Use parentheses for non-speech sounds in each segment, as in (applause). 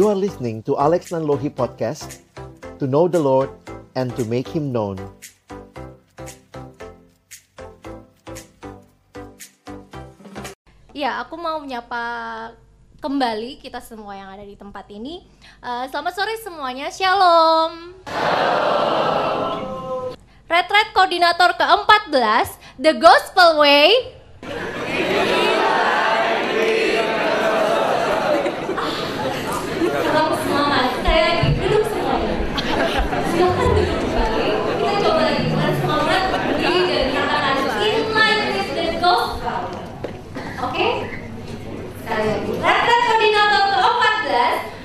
You are listening to Alex Nanlohi Podcast To know the Lord and to make Him known Ya, aku mau menyapa kembali kita semua yang ada di tempat ini. Uh, selamat sore semuanya, Shalom. Retret koordinator ke-14, The Gospel Way.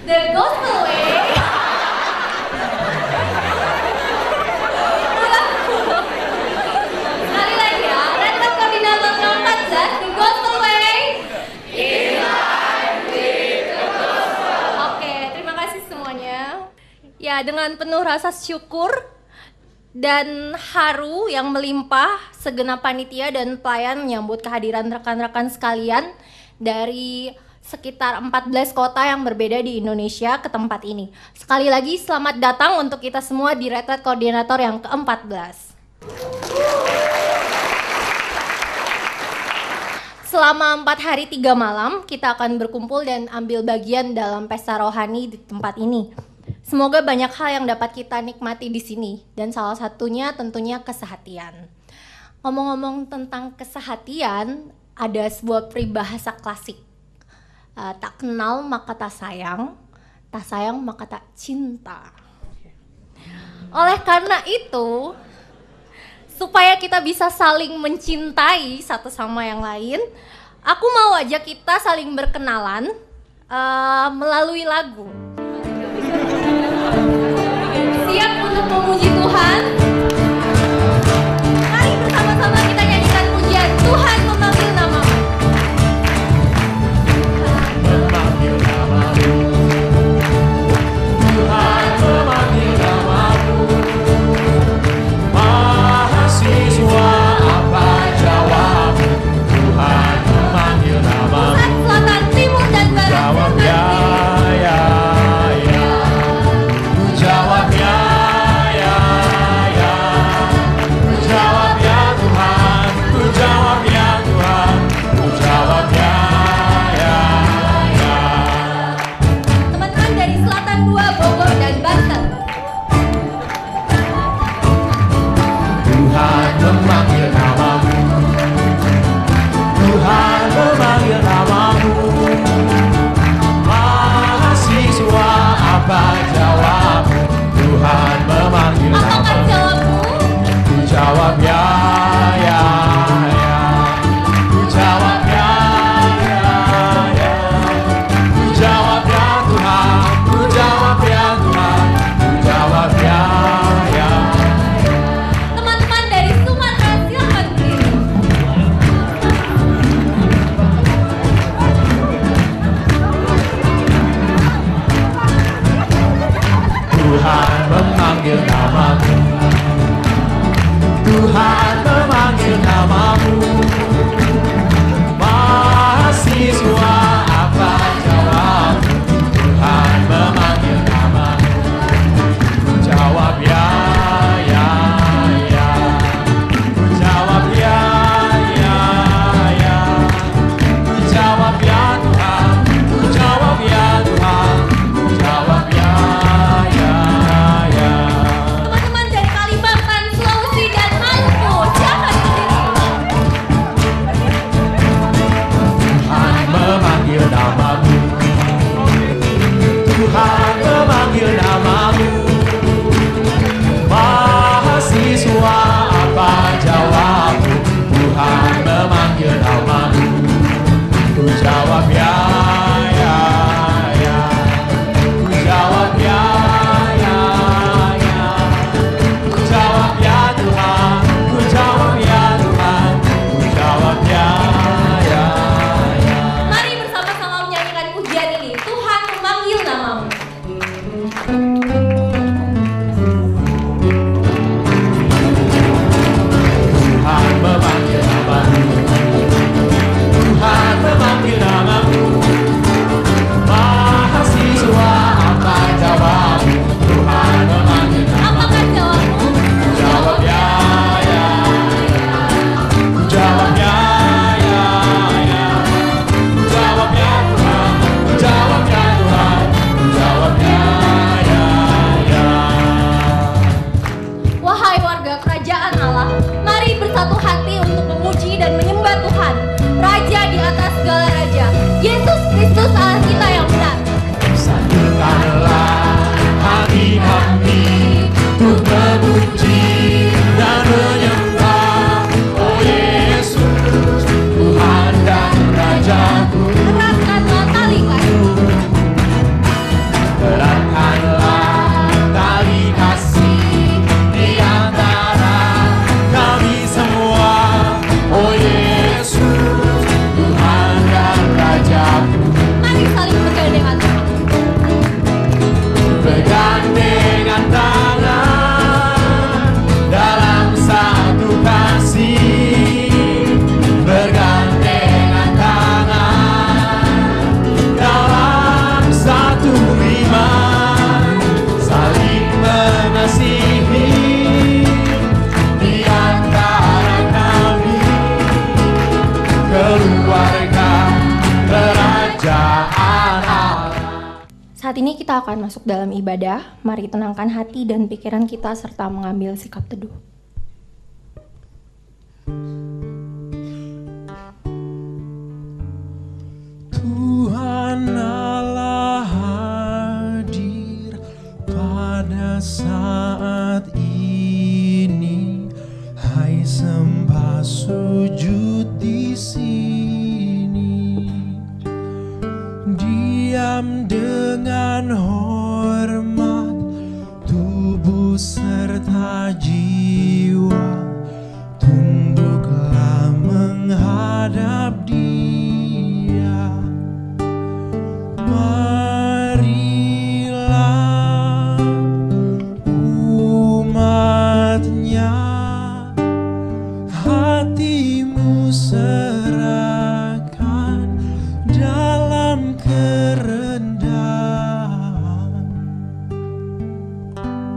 The ya. Retret koordinator ke-14, The Gospel Way. Oke, terima kasih semuanya. Ya, dengan penuh rasa syukur dan haru yang melimpah segenap panitia dan pelayan menyambut kehadiran rekan-rekan sekalian dari sekitar 14 kota yang berbeda di Indonesia ke tempat ini. Sekali lagi selamat datang untuk kita semua di Retret Koordinator yang ke-14. Selama empat hari tiga malam, kita akan berkumpul dan ambil bagian dalam pesta rohani di tempat ini. Semoga banyak hal yang dapat kita nikmati di sini, dan salah satunya tentunya kesehatian. Ngomong-ngomong tentang kesehatian, ada sebuah peribahasa klasik. Eh, tak kenal maka tak sayang, tak sayang maka tak cinta. Oleh karena itu, supaya kita bisa saling mencintai satu sama yang lain, aku mau ajak kita saling berkenalan uh, melalui lagu. Siap untuk memuji Tuhan? Masuk dalam ibadah. Mari tenangkan hati dan pikiran kita serta mengambil sikap teduh. Tuhan Allah hadir pada saat ini Hai sembah sujud di sini Diam dengan hormat tubuh serta jiwa Tunduklah menghadap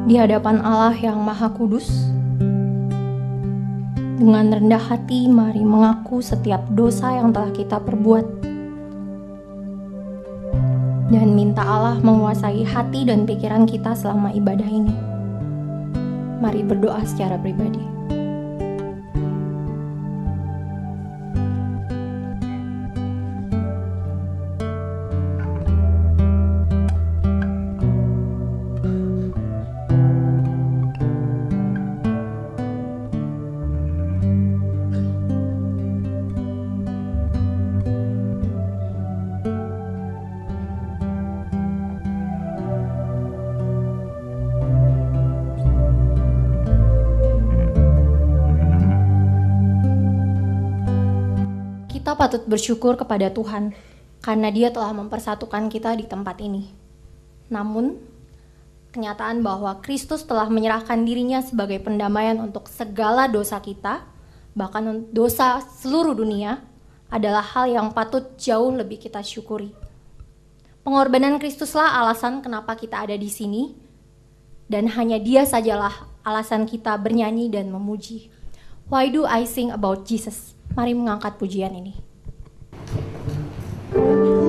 Di hadapan Allah yang Maha Kudus, dengan rendah hati mari mengaku setiap dosa yang telah kita perbuat dan minta Allah menguasai hati dan pikiran kita selama ibadah ini. Mari berdoa secara pribadi. Bersyukur kepada Tuhan karena Dia telah mempersatukan kita di tempat ini. Namun, kenyataan bahwa Kristus telah menyerahkan dirinya sebagai pendamaian untuk segala dosa kita, bahkan dosa seluruh dunia, adalah hal yang patut jauh lebih kita syukuri. Pengorbanan Kristuslah alasan kenapa kita ada di sini, dan hanya Dia sajalah alasan kita bernyanyi dan memuji. Why do I sing about Jesus? Mari mengangkat pujian ini. Thank you.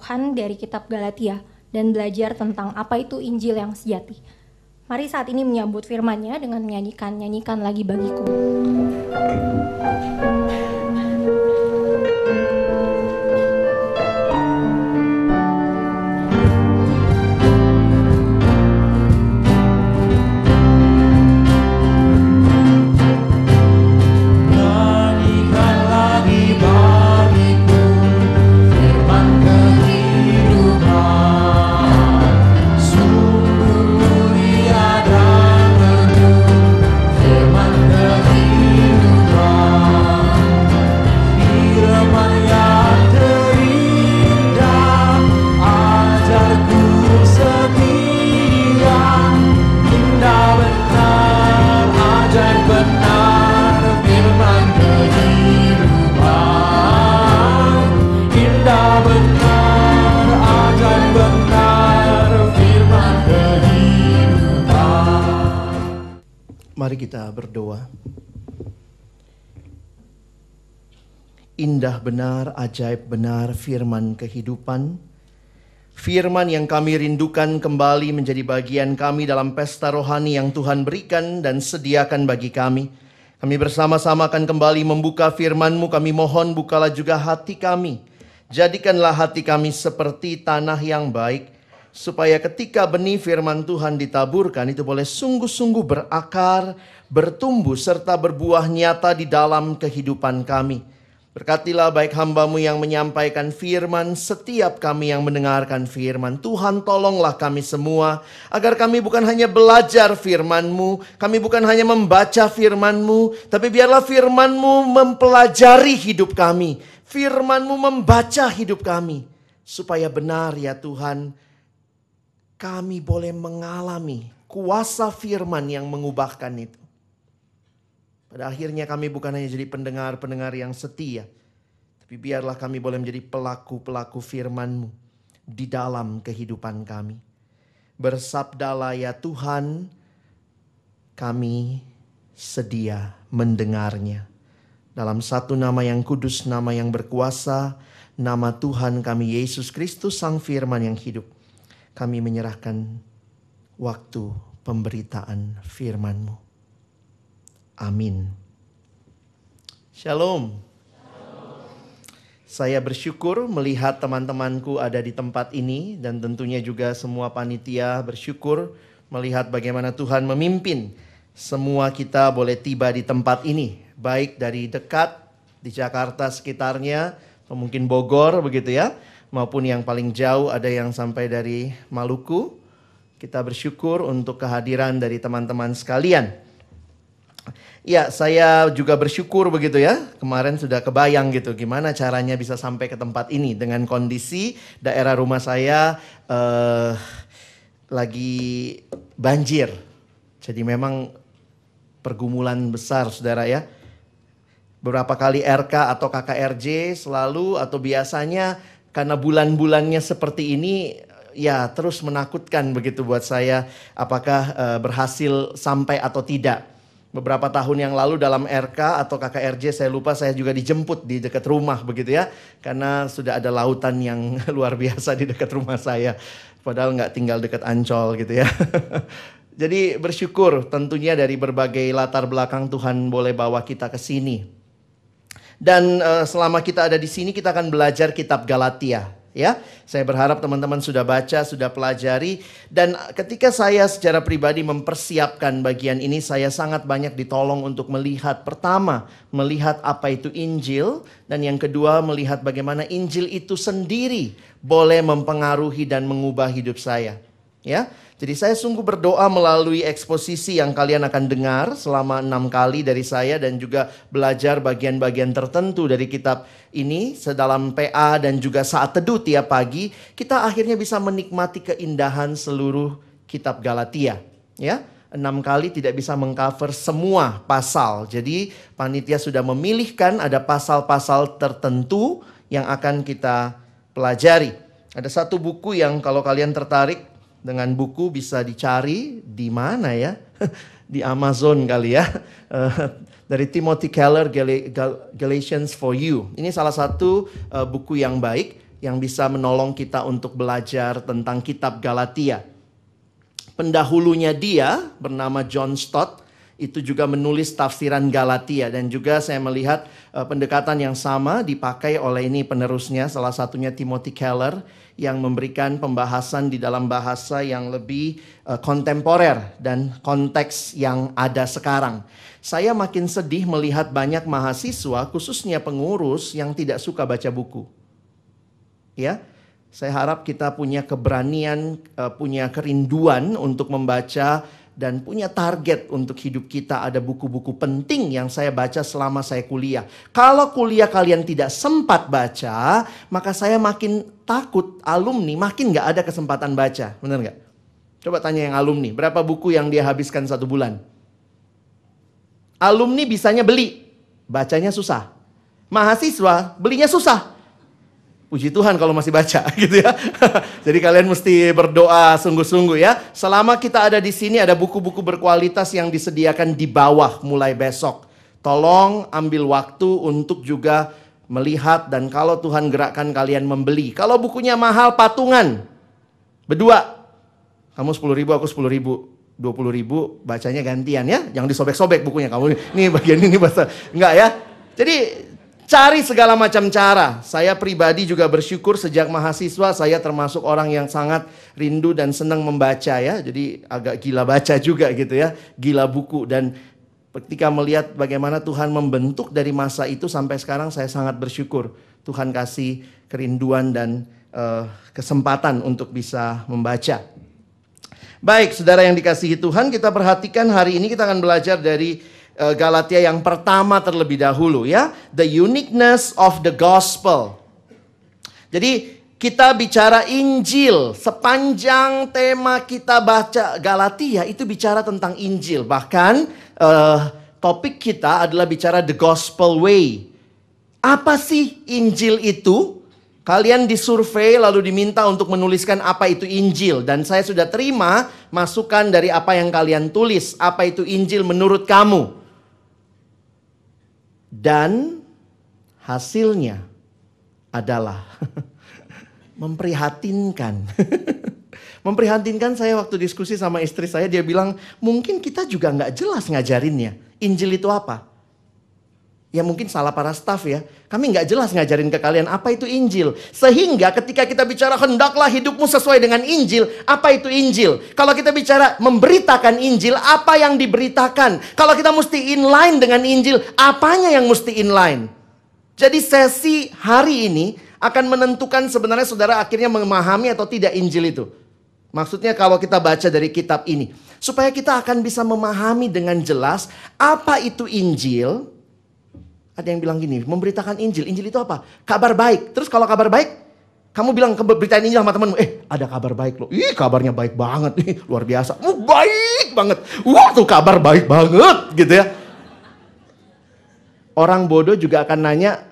Tuhan dari kitab Galatia dan belajar tentang apa itu Injil yang sejati. Mari saat ini menyambut firman-Nya dengan menyanyikan nyanyikan lagi bagiku. Nyanyikan kita berdoa. Indah benar, ajaib benar firman kehidupan. Firman yang kami rindukan kembali menjadi bagian kami dalam pesta rohani yang Tuhan berikan dan sediakan bagi kami. Kami bersama-sama akan kembali membuka firman-Mu. Kami mohon bukalah juga hati kami. Jadikanlah hati kami seperti tanah yang baik supaya ketika benih firman Tuhan ditaburkan itu boleh sungguh-sungguh berakar, bertumbuh serta berbuah nyata di dalam kehidupan kami. Berkatilah baik hambamu yang menyampaikan firman, setiap kami yang mendengarkan firman. Tuhan tolonglah kami semua, agar kami bukan hanya belajar firmanmu, kami bukan hanya membaca firmanmu, tapi biarlah firmanmu mempelajari hidup kami. Firmanmu membaca hidup kami. Supaya benar ya Tuhan, kami boleh mengalami kuasa firman yang mengubahkan itu. Pada akhirnya kami bukan hanya jadi pendengar-pendengar yang setia. Tapi biarlah kami boleh menjadi pelaku-pelaku firman-Mu di dalam kehidupan kami. Bersabdalah ya Tuhan, kami sedia mendengarnya. Dalam satu nama yang kudus, nama yang berkuasa, nama Tuhan kami Yesus Kristus Sang Firman yang hidup. Kami menyerahkan waktu pemberitaan firman-Mu. Amin. Shalom. Saya bersyukur melihat teman-temanku ada di tempat ini dan tentunya juga semua panitia bersyukur melihat bagaimana Tuhan memimpin semua kita boleh tiba di tempat ini, baik dari dekat di Jakarta sekitarnya atau mungkin Bogor begitu ya, maupun yang paling jauh ada yang sampai dari Maluku. Kita bersyukur untuk kehadiran dari teman-teman sekalian. Ya, saya juga bersyukur begitu ya. Kemarin sudah kebayang gitu gimana caranya bisa sampai ke tempat ini dengan kondisi daerah rumah saya eh, lagi banjir. Jadi memang pergumulan besar saudara ya. Beberapa kali RK atau KKRJ selalu atau biasanya karena bulan-bulannya seperti ini ya terus menakutkan begitu buat saya apakah eh, berhasil sampai atau tidak. Beberapa tahun yang lalu dalam RK atau KKRJ saya lupa saya juga dijemput di dekat rumah begitu ya. Karena sudah ada lautan yang (laughs) luar biasa di dekat rumah saya. Padahal nggak tinggal dekat Ancol gitu ya. (laughs) Jadi bersyukur tentunya dari berbagai latar belakang Tuhan boleh bawa kita ke sini. Dan eh, selama kita ada di sini kita akan belajar kitab Galatia ya. Saya berharap teman-teman sudah baca, sudah pelajari dan ketika saya secara pribadi mempersiapkan bagian ini saya sangat banyak ditolong untuk melihat pertama, melihat apa itu Injil dan yang kedua melihat bagaimana Injil itu sendiri boleh mempengaruhi dan mengubah hidup saya. Ya, jadi saya sungguh berdoa melalui eksposisi yang kalian akan dengar selama enam kali dari saya dan juga belajar bagian-bagian tertentu dari kitab ini sedalam PA dan juga saat teduh tiap pagi kita akhirnya bisa menikmati keindahan seluruh kitab Galatia. Ya, enam kali tidak bisa mengcover semua pasal. Jadi panitia sudah memilihkan ada pasal-pasal tertentu yang akan kita pelajari. Ada satu buku yang kalau kalian tertarik dengan buku bisa dicari di mana ya? (laughs) di Amazon kali ya. Eh, dari Timothy Keller Gal- Gal- Galatians for You. Ini salah satu eh, buku yang baik yang bisa menolong kita untuk belajar tentang kitab Galatia. Pendahulunya dia bernama John Stott itu juga menulis tafsiran Galatia dan juga saya melihat eh, pendekatan yang sama dipakai oleh ini penerusnya salah satunya Timothy Keller yang memberikan pembahasan di dalam bahasa yang lebih eh, kontemporer dan konteks yang ada sekarang. Saya makin sedih melihat banyak mahasiswa khususnya pengurus yang tidak suka baca buku. Ya, saya harap kita punya keberanian, eh, punya kerinduan untuk membaca dan punya target untuk hidup kita. Ada buku-buku penting yang saya baca selama saya kuliah. Kalau kuliah kalian tidak sempat baca, maka saya makin takut alumni makin nggak ada kesempatan baca. Benar nggak? Coba tanya yang alumni, berapa buku yang dia habiskan satu bulan? Alumni bisanya beli, bacanya susah. Mahasiswa belinya susah. Puji Tuhan kalau masih baca (laughs) gitu ya. Jadi kalian mesti berdoa sungguh-sungguh ya. Selama kita ada di sini ada buku-buku berkualitas yang disediakan di bawah mulai besok. Tolong ambil waktu untuk juga melihat dan kalau Tuhan gerakkan kalian membeli. Kalau bukunya mahal patungan. Berdua. Kamu 10 ribu, aku 10 ribu. 20 ribu bacanya gantian ya. Jangan disobek-sobek bukunya kamu. Ini bagian ini bahasa. Enggak ya. Jadi Cari segala macam cara. Saya pribadi juga bersyukur sejak mahasiswa saya termasuk orang yang sangat rindu dan senang membaca ya. Jadi agak gila baca juga gitu ya. Gila buku dan ketika melihat bagaimana Tuhan membentuk dari masa itu sampai sekarang saya sangat bersyukur. Tuhan kasih kerinduan dan uh, kesempatan untuk bisa membaca. Baik, saudara yang dikasihi Tuhan, kita perhatikan hari ini kita akan belajar dari Galatia yang pertama terlebih dahulu ya, the uniqueness of the gospel. Jadi kita bicara Injil, sepanjang tema kita baca Galatia itu bicara tentang Injil. Bahkan uh, topik kita adalah bicara the gospel way. Apa sih Injil itu? Kalian disurvei lalu diminta untuk menuliskan apa itu Injil dan saya sudah terima masukan dari apa yang kalian tulis. Apa itu Injil menurut kamu? Dan hasilnya adalah (laughs) memprihatinkan. (laughs) memprihatinkan saya waktu diskusi sama istri saya, dia bilang mungkin kita juga nggak jelas ngajarinnya. Injil itu apa? Ya mungkin salah para staff ya. Kami nggak jelas ngajarin ke kalian apa itu Injil. Sehingga ketika kita bicara hendaklah hidupmu sesuai dengan Injil. Apa itu Injil? Kalau kita bicara memberitakan Injil, apa yang diberitakan? Kalau kita mesti inline dengan Injil, apanya yang mesti inline? Jadi sesi hari ini akan menentukan sebenarnya saudara akhirnya memahami atau tidak Injil itu. Maksudnya kalau kita baca dari kitab ini. Supaya kita akan bisa memahami dengan jelas apa itu Injil ada yang bilang gini, memberitakan Injil. Injil itu apa? Kabar baik. Terus kalau kabar baik, kamu bilang ke beritain Injil sama temanmu, eh ada kabar baik loh. Ih kabarnya baik banget, nih (laughs) luar biasa. Uh, baik banget. Wah tuh kabar baik banget gitu ya. Orang bodoh juga akan nanya,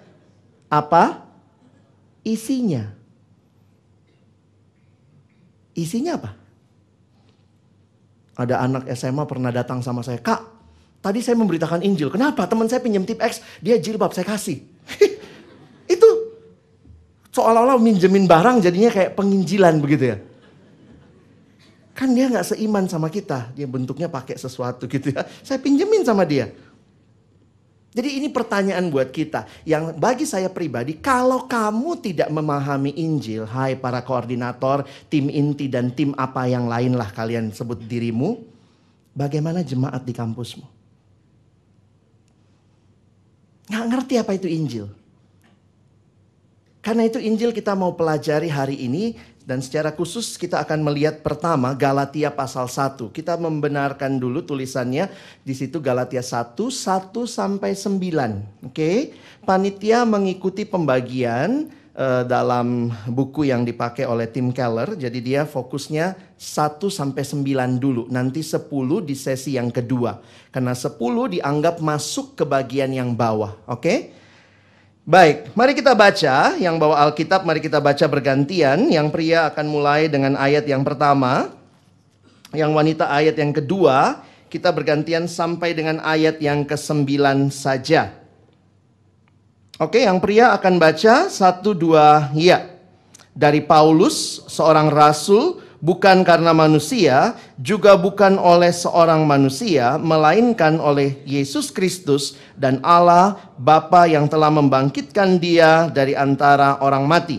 apa isinya? Isinya apa? Ada anak SMA pernah datang sama saya, Kak Tadi saya memberitakan Injil. Kenapa? Teman saya pinjam tip X, dia jilbab saya kasih. (laughs) itu seolah-olah minjemin barang jadinya kayak penginjilan begitu ya. Kan dia nggak seiman sama kita, dia bentuknya pakai sesuatu gitu ya. Saya pinjemin sama dia. Jadi ini pertanyaan buat kita yang bagi saya pribadi, kalau kamu tidak memahami Injil, hai para koordinator, tim inti dan tim apa yang lain lah kalian sebut dirimu, bagaimana jemaat di kampusmu? Nggak ngerti apa itu Injil. Karena itu Injil kita mau pelajari hari ini dan secara khusus kita akan melihat pertama Galatia pasal 1. Kita membenarkan dulu tulisannya di situ Galatia 1 1 sampai 9. Oke. Okay? Panitia mengikuti pembagian uh, dalam buku yang dipakai oleh Tim Keller. Jadi dia fokusnya 1 sampai 9 dulu. Nanti 10 di sesi yang kedua. Karena 10 dianggap masuk ke bagian yang bawah. Oke? Okay? Baik, mari kita baca yang bawa Alkitab, mari kita baca bergantian. Yang pria akan mulai dengan ayat yang pertama, yang wanita ayat yang kedua, kita bergantian sampai dengan ayat yang ke-9 saja. Oke, yang pria akan baca satu dua ya. Dari Paulus, seorang rasul, bukan karena manusia, juga bukan oleh seorang manusia, melainkan oleh Yesus Kristus dan Allah Bapa yang telah membangkitkan dia dari antara orang mati.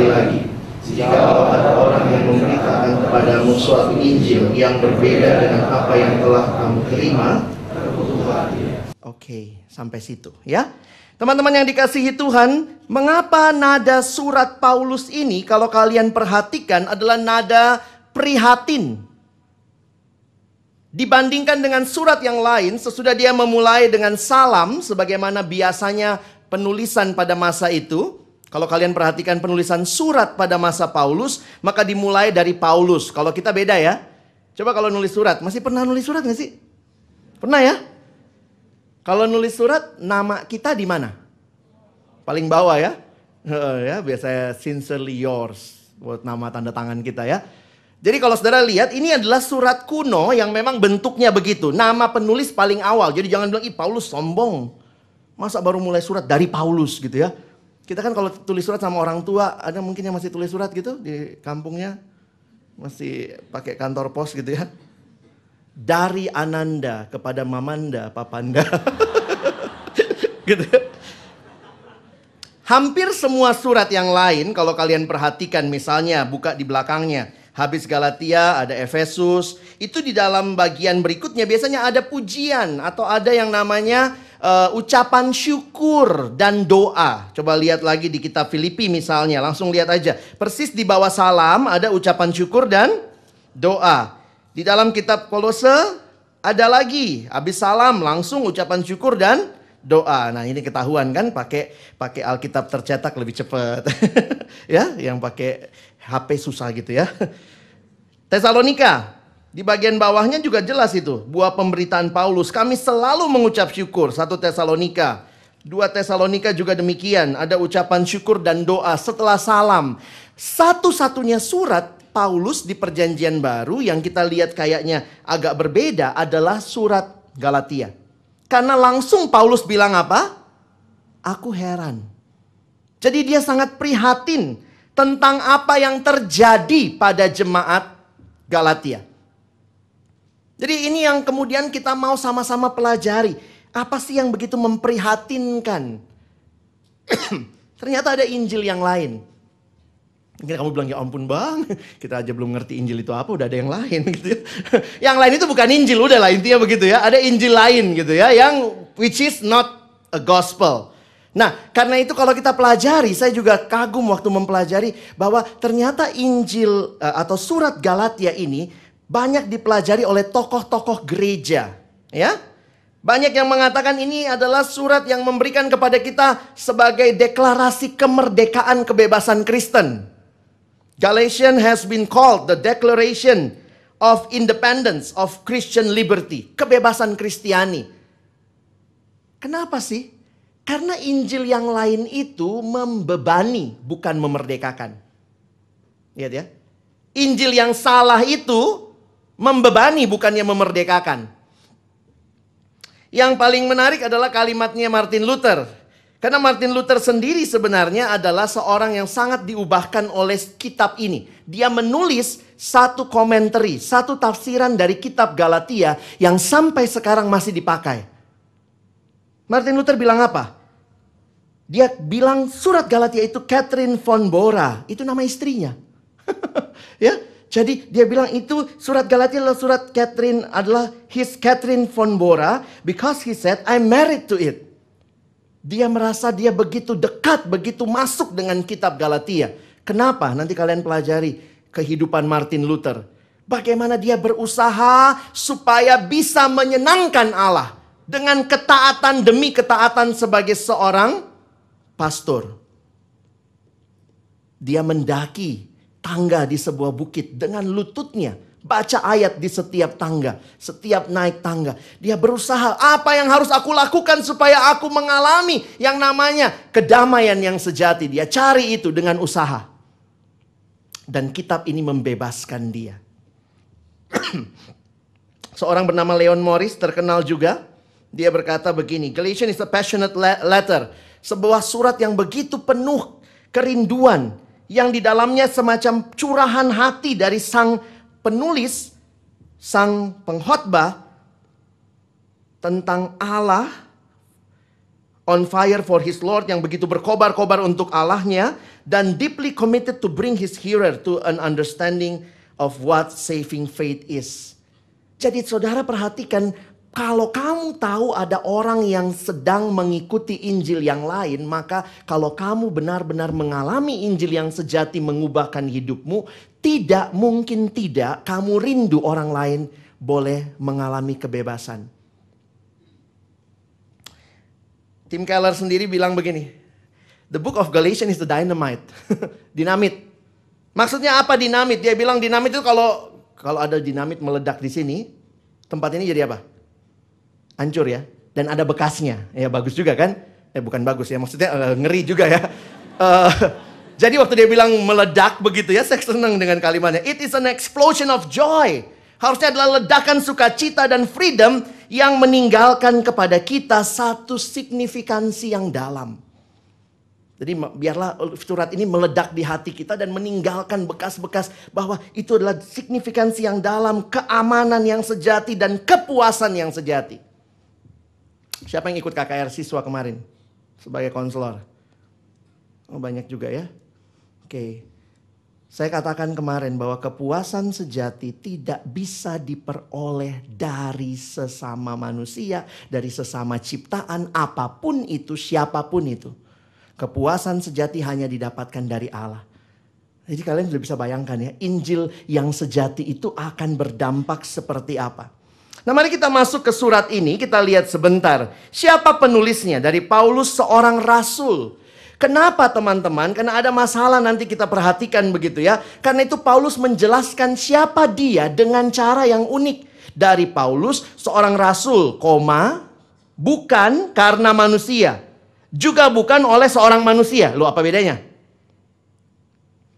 sekali lagi. Jika ada orang yang memberitakan kepadamu suatu Injil yang berbeda dengan apa yang telah kamu terima. Oke, sampai situ ya. Teman-teman yang dikasihi Tuhan, mengapa nada surat Paulus ini kalau kalian perhatikan adalah nada prihatin? Dibandingkan dengan surat yang lain, sesudah dia memulai dengan salam, sebagaimana biasanya penulisan pada masa itu. Kalau kalian perhatikan penulisan surat pada masa Paulus, maka dimulai dari Paulus. Kalau kita beda ya. Coba kalau nulis surat, masih pernah nulis surat gak sih? Pernah ya? Kalau nulis surat, nama kita di mana? Paling bawah ya. ya, biasanya sincerely yours buat nama tanda tangan kita ya. Jadi kalau saudara lihat ini adalah surat kuno yang memang bentuknya begitu. Nama penulis paling awal. Jadi jangan bilang, ih Paulus sombong. Masa baru mulai surat dari Paulus gitu ya. Kita kan kalau tulis surat sama orang tua, ada mungkin yang masih tulis surat gitu di kampungnya. Masih pakai kantor pos gitu ya. Dari Ananda kepada Mamanda, Papanda. (laughs) gitu. Hampir semua surat yang lain kalau kalian perhatikan misalnya buka di belakangnya. Habis Galatia ada Efesus. Itu di dalam bagian berikutnya biasanya ada pujian atau ada yang namanya uh, ucapan syukur dan doa. Coba lihat lagi di kitab Filipi misalnya, langsung lihat aja. Persis di bawah salam ada ucapan syukur dan doa. Di dalam kitab Kolose ada lagi habis salam langsung ucapan syukur dan doa. Nah, ini ketahuan kan pakai pakai Alkitab tercetak lebih cepat. (laughs) ya, yang pakai HP susah gitu ya. Tesalonika di bagian bawahnya juga jelas itu. Buah pemberitaan Paulus. Kami selalu mengucap syukur. Satu Tesalonika. Dua Tesalonika juga demikian. Ada ucapan syukur dan doa setelah salam. Satu-satunya surat Paulus di perjanjian baru yang kita lihat kayaknya agak berbeda adalah surat Galatia. Karena langsung Paulus bilang apa? Aku heran. Jadi dia sangat prihatin tentang apa yang terjadi pada jemaat Galatia. Jadi ini yang kemudian kita mau sama-sama pelajari. Apa sih yang begitu memprihatinkan? (clears throat) Ternyata ada Injil yang lain. Mungkin kamu bilang, ya ampun bang, kita aja belum ngerti Injil itu apa, udah ada yang lain (laughs) gitu ya. yang lain itu bukan Injil, udah lah intinya begitu ya. Ada Injil lain gitu ya, yang which is not a gospel. Nah, karena itu kalau kita pelajari, saya juga kagum waktu mempelajari bahwa ternyata Injil eh, atau surat Galatia ini banyak dipelajari oleh tokoh-tokoh gereja, ya. Banyak yang mengatakan ini adalah surat yang memberikan kepada kita sebagai deklarasi kemerdekaan kebebasan Kristen. Galatian has been called the declaration of independence of Christian liberty, kebebasan Kristiani. Kenapa sih? Karena Injil yang lain itu membebani, bukan memerdekakan. Lihat ya. Injil yang salah itu membebani, bukannya memerdekakan. Yang paling menarik adalah kalimatnya Martin Luther. Karena Martin Luther sendiri sebenarnya adalah seorang yang sangat diubahkan oleh kitab ini. Dia menulis satu komentari, satu tafsiran dari kitab Galatia yang sampai sekarang masih dipakai. Martin Luther bilang apa? Dia bilang surat Galatia itu Catherine von Bora, itu nama istrinya. (laughs) ya, jadi dia bilang itu surat Galatia adalah surat Catherine adalah his Catherine von Bora because he said I'm married to it. Dia merasa dia begitu dekat, begitu masuk dengan kitab Galatia. Kenapa? Nanti kalian pelajari kehidupan Martin Luther. Bagaimana dia berusaha supaya bisa menyenangkan Allah. Dengan ketaatan demi ketaatan sebagai seorang pastor. Dia mendaki tangga di sebuah bukit dengan lututnya Baca ayat di setiap tangga, setiap naik tangga. Dia berusaha apa yang harus aku lakukan supaya aku mengalami yang namanya kedamaian yang sejati. Dia cari itu dengan usaha. Dan kitab ini membebaskan dia. (clears throat) Seorang bernama Leon Morris terkenal juga. Dia berkata begini, Galatians is a passionate letter. Sebuah surat yang begitu penuh kerinduan. Yang di dalamnya semacam curahan hati dari sang penulis, sang pengkhotbah tentang Allah on fire for his Lord yang begitu berkobar-kobar untuk Allahnya dan deeply committed to bring his hearer to an understanding of what saving faith is. Jadi saudara perhatikan kalau kamu tahu ada orang yang sedang mengikuti Injil yang lain, maka kalau kamu benar-benar mengalami Injil yang sejati mengubahkan hidupmu, tidak mungkin tidak kamu rindu orang lain boleh mengalami kebebasan. Tim Keller sendiri bilang begini, The book of Galatians is the dynamite. (laughs) dinamit. Maksudnya apa dinamit? Dia bilang dinamit itu kalau kalau ada dinamit meledak di sini, tempat ini jadi apa? Hancur ya. Dan ada bekasnya. Ya bagus juga kan? Eh bukan bagus ya, maksudnya uh, ngeri juga ya. Uh, (laughs) jadi waktu dia bilang meledak begitu ya, saya senang dengan kalimatnya. It is an explosion of joy. Harusnya adalah ledakan sukacita dan freedom yang meninggalkan kepada kita satu signifikansi yang dalam. Jadi biarlah surat ini meledak di hati kita dan meninggalkan bekas-bekas bahwa itu adalah signifikansi yang dalam, keamanan yang sejati dan kepuasan yang sejati. Siapa yang ikut KKR siswa kemarin sebagai konselor? Oh, banyak juga ya. Oke. Saya katakan kemarin bahwa kepuasan sejati tidak bisa diperoleh dari sesama manusia, dari sesama ciptaan apa pun itu, siapa pun itu. Kepuasan sejati hanya didapatkan dari Allah. Jadi kalian sudah bisa bayangkan ya, Injil yang sejati itu akan berdampak seperti apa. Nah mari kita masuk ke surat ini, kita lihat sebentar. Siapa penulisnya? Dari Paulus seorang rasul. Kenapa teman-teman? Karena ada masalah nanti kita perhatikan begitu ya. Karena itu Paulus menjelaskan siapa dia dengan cara yang unik. Dari Paulus seorang rasul, koma, bukan karena manusia. Juga bukan oleh seorang manusia. Lu apa bedanya?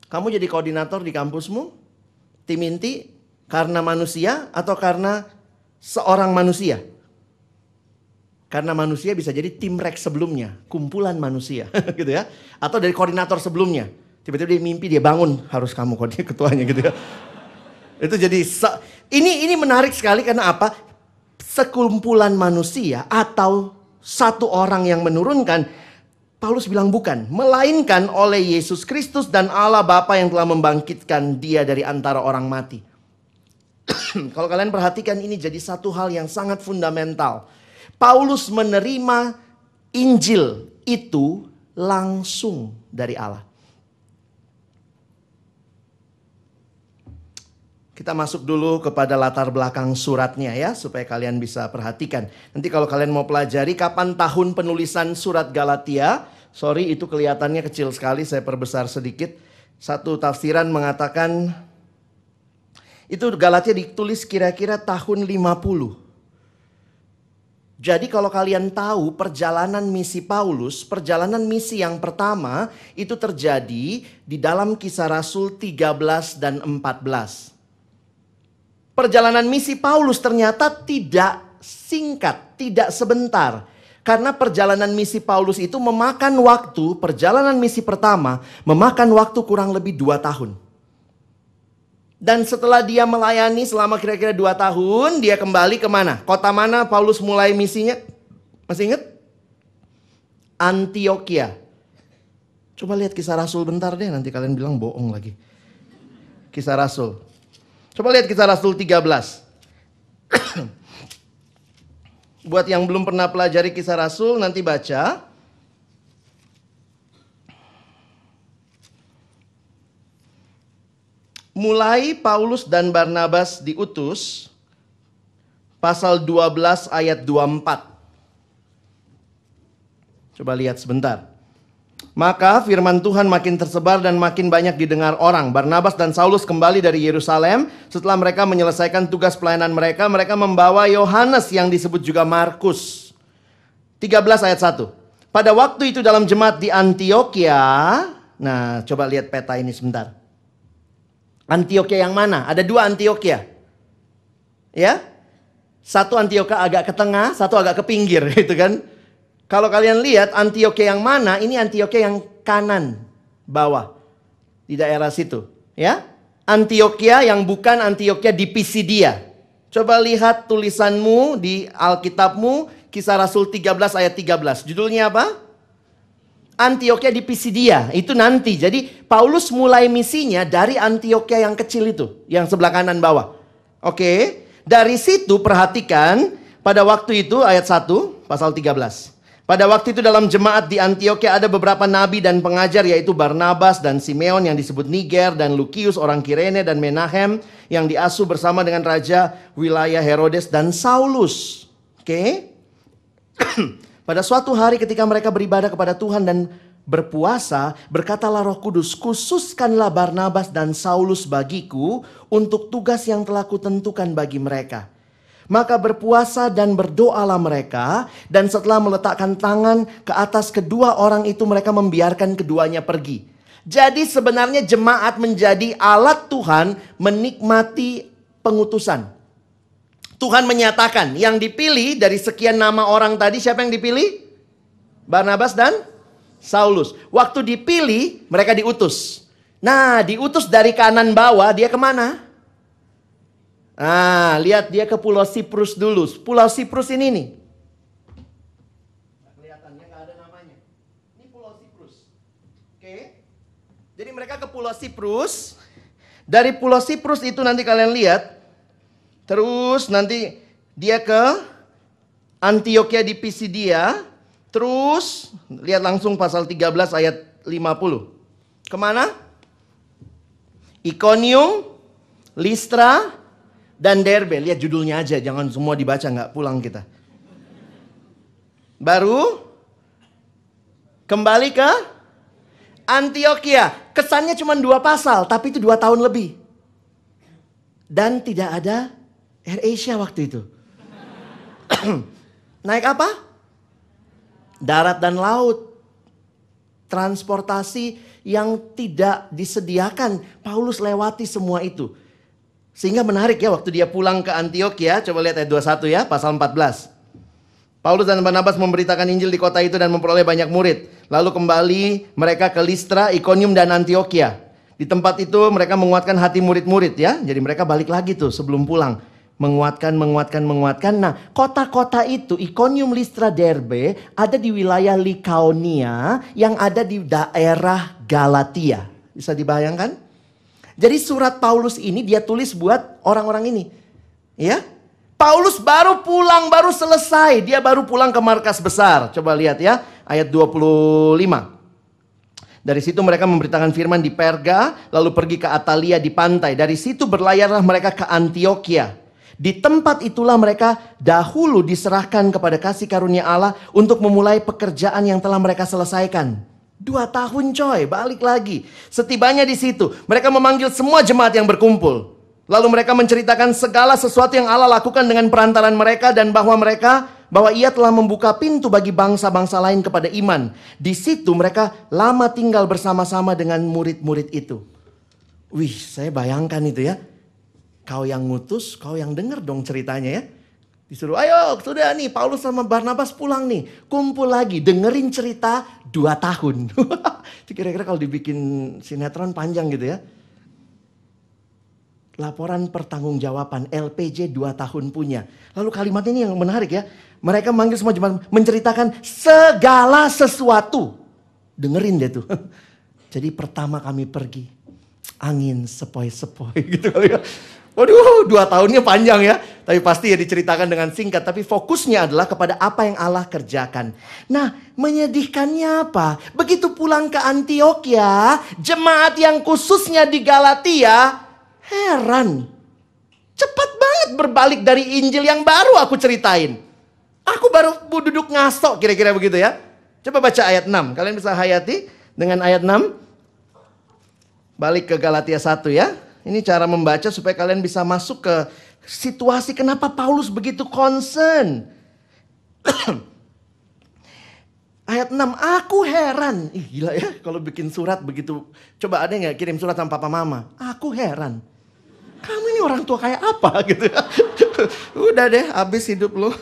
Kamu jadi koordinator di kampusmu? Tim inti karena manusia atau karena seorang manusia. Karena manusia bisa jadi tim rek sebelumnya, kumpulan manusia (laughs) gitu ya. Atau dari koordinator sebelumnya. Tiba-tiba dia mimpi dia bangun, harus kamu koordinator ketuanya gitu ya. (laughs) Itu jadi ini ini menarik sekali karena apa? Sekumpulan manusia atau satu orang yang menurunkan Paulus bilang bukan, melainkan oleh Yesus Kristus dan Allah Bapa yang telah membangkitkan dia dari antara orang mati. (coughs) Kalau kalian perhatikan ini jadi satu hal yang sangat fundamental. Paulus menerima Injil itu langsung dari Allah. Kita masuk dulu kepada latar belakang suratnya ya, supaya kalian bisa perhatikan. Nanti kalau kalian mau pelajari kapan tahun penulisan surat Galatia, sorry itu kelihatannya kecil sekali, saya perbesar sedikit. Satu tafsiran mengatakan itu Galatia ditulis kira-kira tahun 50. Jadi kalau kalian tahu perjalanan misi Paulus, perjalanan misi yang pertama itu terjadi di dalam kisah Rasul 13 dan 14. Perjalanan misi Paulus ternyata tidak singkat, tidak sebentar. Karena perjalanan misi Paulus itu memakan waktu, perjalanan misi pertama memakan waktu kurang lebih dua tahun. Dan setelah dia melayani selama kira-kira dua tahun, dia kembali ke mana? Kota mana Paulus mulai misinya? Masih ingat? Antioquia. Coba lihat kisah Rasul bentar deh, nanti kalian bilang bohong lagi. Kisah Rasul. Coba lihat kisah Rasul 13. (coughs) Buat yang belum pernah pelajari kisah Rasul, nanti baca. Mulai Paulus dan Barnabas diutus, pasal 12 ayat 24. Coba lihat sebentar. Maka firman Tuhan makin tersebar dan makin banyak didengar orang. Barnabas dan Saulus kembali dari Yerusalem. Setelah mereka menyelesaikan tugas pelayanan mereka, mereka membawa Yohanes yang disebut juga Markus. 13 ayat 1. Pada waktu itu dalam jemaat di Antioquia, nah coba lihat peta ini sebentar. Antioquia yang mana? Ada dua Antioquia. Ya? Satu Antioquia agak ke tengah, satu agak ke pinggir (laughs) gitu kan. Kalau kalian lihat Antioquia yang mana, ini Antioquia yang kanan bawah di daerah situ, ya. Antioquia yang bukan Antioquia di Pisidia. Coba lihat tulisanmu di Alkitabmu, Kisah Rasul 13 ayat 13. Judulnya apa? Antioquia di Pisidia. Itu nanti. Jadi Paulus mulai misinya dari Antioquia yang kecil itu, yang sebelah kanan bawah. Oke, dari situ perhatikan pada waktu itu ayat 1 pasal 13. Pada waktu itu dalam jemaat di Antioquia ada beberapa nabi dan pengajar yaitu Barnabas dan Simeon yang disebut Niger dan Lukius orang Kirene dan Menahem yang diasuh bersama dengan raja wilayah Herodes dan Saulus. Oke. (clears throat) Pada suatu hari ketika mereka beribadah kepada Tuhan dan berpuasa, berkatalah Roh Kudus, khususkanlah Barnabas dan Saulus bagiku untuk tugas yang telah kutentukan bagi mereka. Maka berpuasa dan berdoalah mereka dan setelah meletakkan tangan ke atas kedua orang itu mereka membiarkan keduanya pergi. Jadi sebenarnya jemaat menjadi alat Tuhan menikmati pengutusan. Tuhan menyatakan yang dipilih dari sekian nama orang tadi siapa yang dipilih? Barnabas dan Saulus. Waktu dipilih mereka diutus. Nah diutus dari kanan bawah dia ke mana? Ah, lihat dia ke Pulau Siprus dulu. Pulau Siprus ini nih. Kelihatannya nggak ada namanya. Ini Pulau Siprus. Oke. Jadi mereka ke Pulau Siprus. Dari Pulau Siprus itu nanti kalian lihat. Terus nanti dia ke Antioquia di Pisidia. Terus lihat langsung pasal 13 ayat 50. Ke mana? Iconium, Listra, dan Derbe. Lihat judulnya aja, jangan semua dibaca nggak pulang kita. Baru kembali ke Antioquia. Kesannya cuma dua pasal, tapi itu dua tahun lebih. Dan tidak ada Air Asia waktu itu. (clears throat) Naik apa? Darat dan laut. Transportasi yang tidak disediakan. Paulus lewati semua itu. Sehingga menarik ya waktu dia pulang ke Antioquia, coba lihat ayat 21 ya, pasal 14. Paulus dan Barnabas memberitakan Injil di kota itu dan memperoleh banyak murid. Lalu kembali mereka ke Listra, Iconium dan Antioquia. Di tempat itu mereka menguatkan hati murid-murid ya. Jadi mereka balik lagi tuh sebelum pulang. Menguatkan, menguatkan, menguatkan. Nah kota-kota itu Iconium, Listra, Derbe ada di wilayah Likaonia yang ada di daerah Galatia. Bisa dibayangkan? Jadi surat Paulus ini dia tulis buat orang-orang ini. Ya. Paulus baru pulang, baru selesai. Dia baru pulang ke markas besar. Coba lihat ya, ayat 25. Dari situ mereka memberitakan firman di Perga, lalu pergi ke Atalia di pantai. Dari situ berlayarlah mereka ke Antioquia. Di tempat itulah mereka dahulu diserahkan kepada kasih karunia Allah untuk memulai pekerjaan yang telah mereka selesaikan. Dua tahun coy, balik lagi. Setibanya di situ, mereka memanggil semua jemaat yang berkumpul. Lalu mereka menceritakan segala sesuatu yang Allah lakukan dengan perantaran mereka dan bahwa mereka bahwa ia telah membuka pintu bagi bangsa-bangsa lain kepada iman. Di situ mereka lama tinggal bersama-sama dengan murid-murid itu. Wih, saya bayangkan itu ya. Kau yang ngutus, kau yang dengar dong ceritanya ya. Disuruh, ayo sudah nih Paulus sama Barnabas pulang nih. Kumpul lagi, dengerin cerita dua tahun. (laughs) Kira-kira kalau dibikin sinetron panjang gitu ya. Laporan pertanggungjawaban LPJ dua tahun punya. Lalu kalimat ini yang menarik ya. Mereka manggil semua jemaat menceritakan segala sesuatu. Dengerin deh tuh. (laughs) Jadi pertama kami pergi. Angin sepoi-sepoi (laughs) gitu kali ya. Waduh, dua tahunnya panjang ya. Tapi pasti ya diceritakan dengan singkat. Tapi fokusnya adalah kepada apa yang Allah kerjakan. Nah, menyedihkannya apa? Begitu pulang ke Antioquia, jemaat yang khususnya di Galatia, heran. Cepat banget berbalik dari Injil yang baru aku ceritain. Aku baru duduk ngasok kira-kira begitu ya. Coba baca ayat 6. Kalian bisa hayati dengan ayat 6. Balik ke Galatia 1 ya. Ini cara membaca supaya kalian bisa masuk ke situasi kenapa Paulus begitu concern. (clears throat) Ayat 6, aku heran. Ih gila ya kalau bikin surat begitu. Coba ada nggak kirim surat sama papa mama? Aku heran. Kamu ini orang tua kayak apa (laughs) gitu. Udah deh habis hidup lo. (laughs)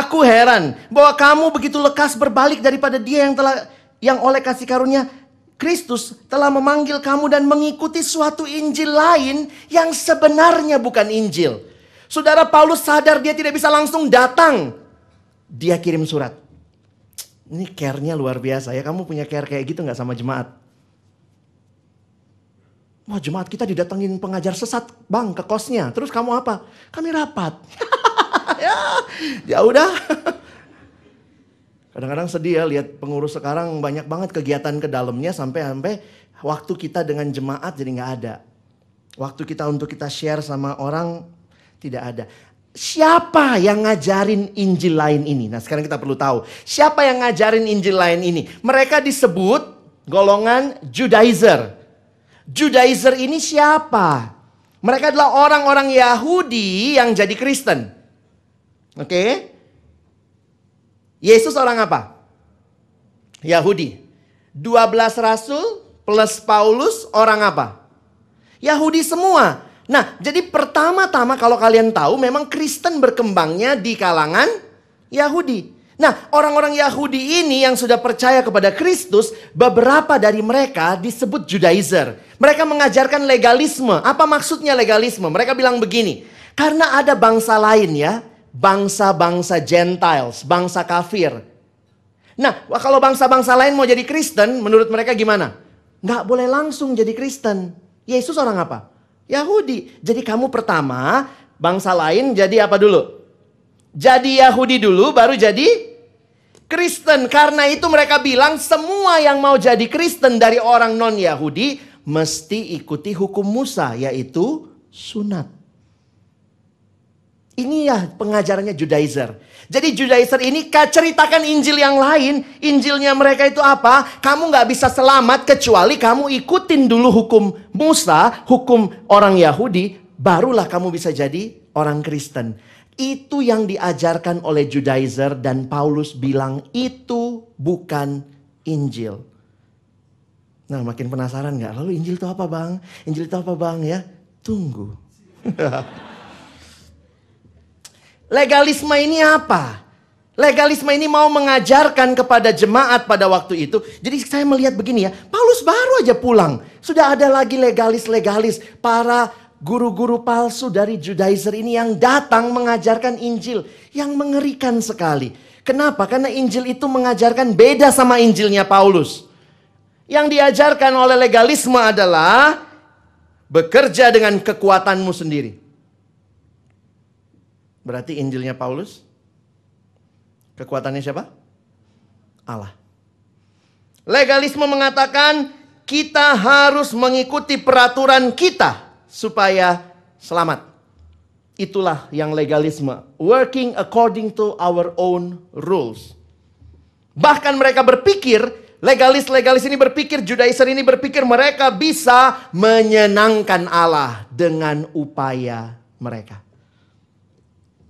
Aku heran bahwa kamu begitu lekas berbalik daripada dia yang telah yang oleh kasih karunia Kristus telah memanggil kamu dan mengikuti suatu Injil lain yang sebenarnya bukan Injil. Saudara Paulus sadar dia tidak bisa langsung datang. Dia kirim surat. Ini care-nya luar biasa ya. Kamu punya care kayak gitu nggak sama jemaat? Wah jemaat kita didatengin pengajar sesat bang ke kosnya. Terus kamu apa? Kami rapat. (laughs) ya, ya udah. (laughs) Kadang-kadang sedih ya lihat pengurus sekarang banyak banget kegiatan ke dalamnya sampai-sampai waktu kita dengan jemaat jadi nggak ada. Waktu kita untuk kita share sama orang tidak ada. Siapa yang ngajarin Injil lain ini? Nah sekarang kita perlu tahu. Siapa yang ngajarin Injil lain ini? Mereka disebut golongan Judaizer. Judaizer ini siapa? Mereka adalah orang-orang Yahudi yang jadi Kristen. Oke. Okay? Yesus orang apa? Yahudi. 12 rasul plus Paulus orang apa? Yahudi semua. Nah, jadi pertama-tama kalau kalian tahu memang Kristen berkembangnya di kalangan Yahudi. Nah, orang-orang Yahudi ini yang sudah percaya kepada Kristus, beberapa dari mereka disebut Judaizer. Mereka mengajarkan legalisme. Apa maksudnya legalisme? Mereka bilang begini, karena ada bangsa lain ya, bangsa-bangsa Gentiles, bangsa kafir. Nah, kalau bangsa-bangsa lain mau jadi Kristen, menurut mereka gimana? Nggak boleh langsung jadi Kristen. Yesus orang apa? Yahudi. Jadi kamu pertama, bangsa lain jadi apa dulu? Jadi Yahudi dulu, baru jadi Kristen. Karena itu mereka bilang semua yang mau jadi Kristen dari orang non-Yahudi, mesti ikuti hukum Musa, yaitu sunat. Ini ya pengajarannya Judaizer. Jadi Judaizer ini ceritakan Injil yang lain. Injilnya mereka itu apa? Kamu nggak bisa selamat kecuali kamu ikutin dulu hukum Musa, hukum orang Yahudi. Barulah kamu bisa jadi orang Kristen. Itu yang diajarkan oleh Judaizer dan Paulus bilang itu bukan Injil. Nah makin penasaran nggak? Lalu Injil itu apa bang? Injil itu apa bang ya? Tunggu. (laughs) Legalisme ini apa? Legalisme ini mau mengajarkan kepada jemaat pada waktu itu. Jadi saya melihat begini ya, Paulus baru aja pulang. Sudah ada lagi legalis-legalis, para guru-guru palsu dari Judaizer ini yang datang mengajarkan Injil. Yang mengerikan sekali. Kenapa? Karena Injil itu mengajarkan beda sama Injilnya Paulus. Yang diajarkan oleh legalisme adalah bekerja dengan kekuatanmu sendiri. Berarti Injilnya Paulus kekuatannya siapa? Allah. Legalisme mengatakan kita harus mengikuti peraturan kita supaya selamat. Itulah yang legalisme. Working according to our own rules. Bahkan mereka berpikir, legalis-legalis ini berpikir, Judaizer ini berpikir mereka bisa menyenangkan Allah dengan upaya mereka.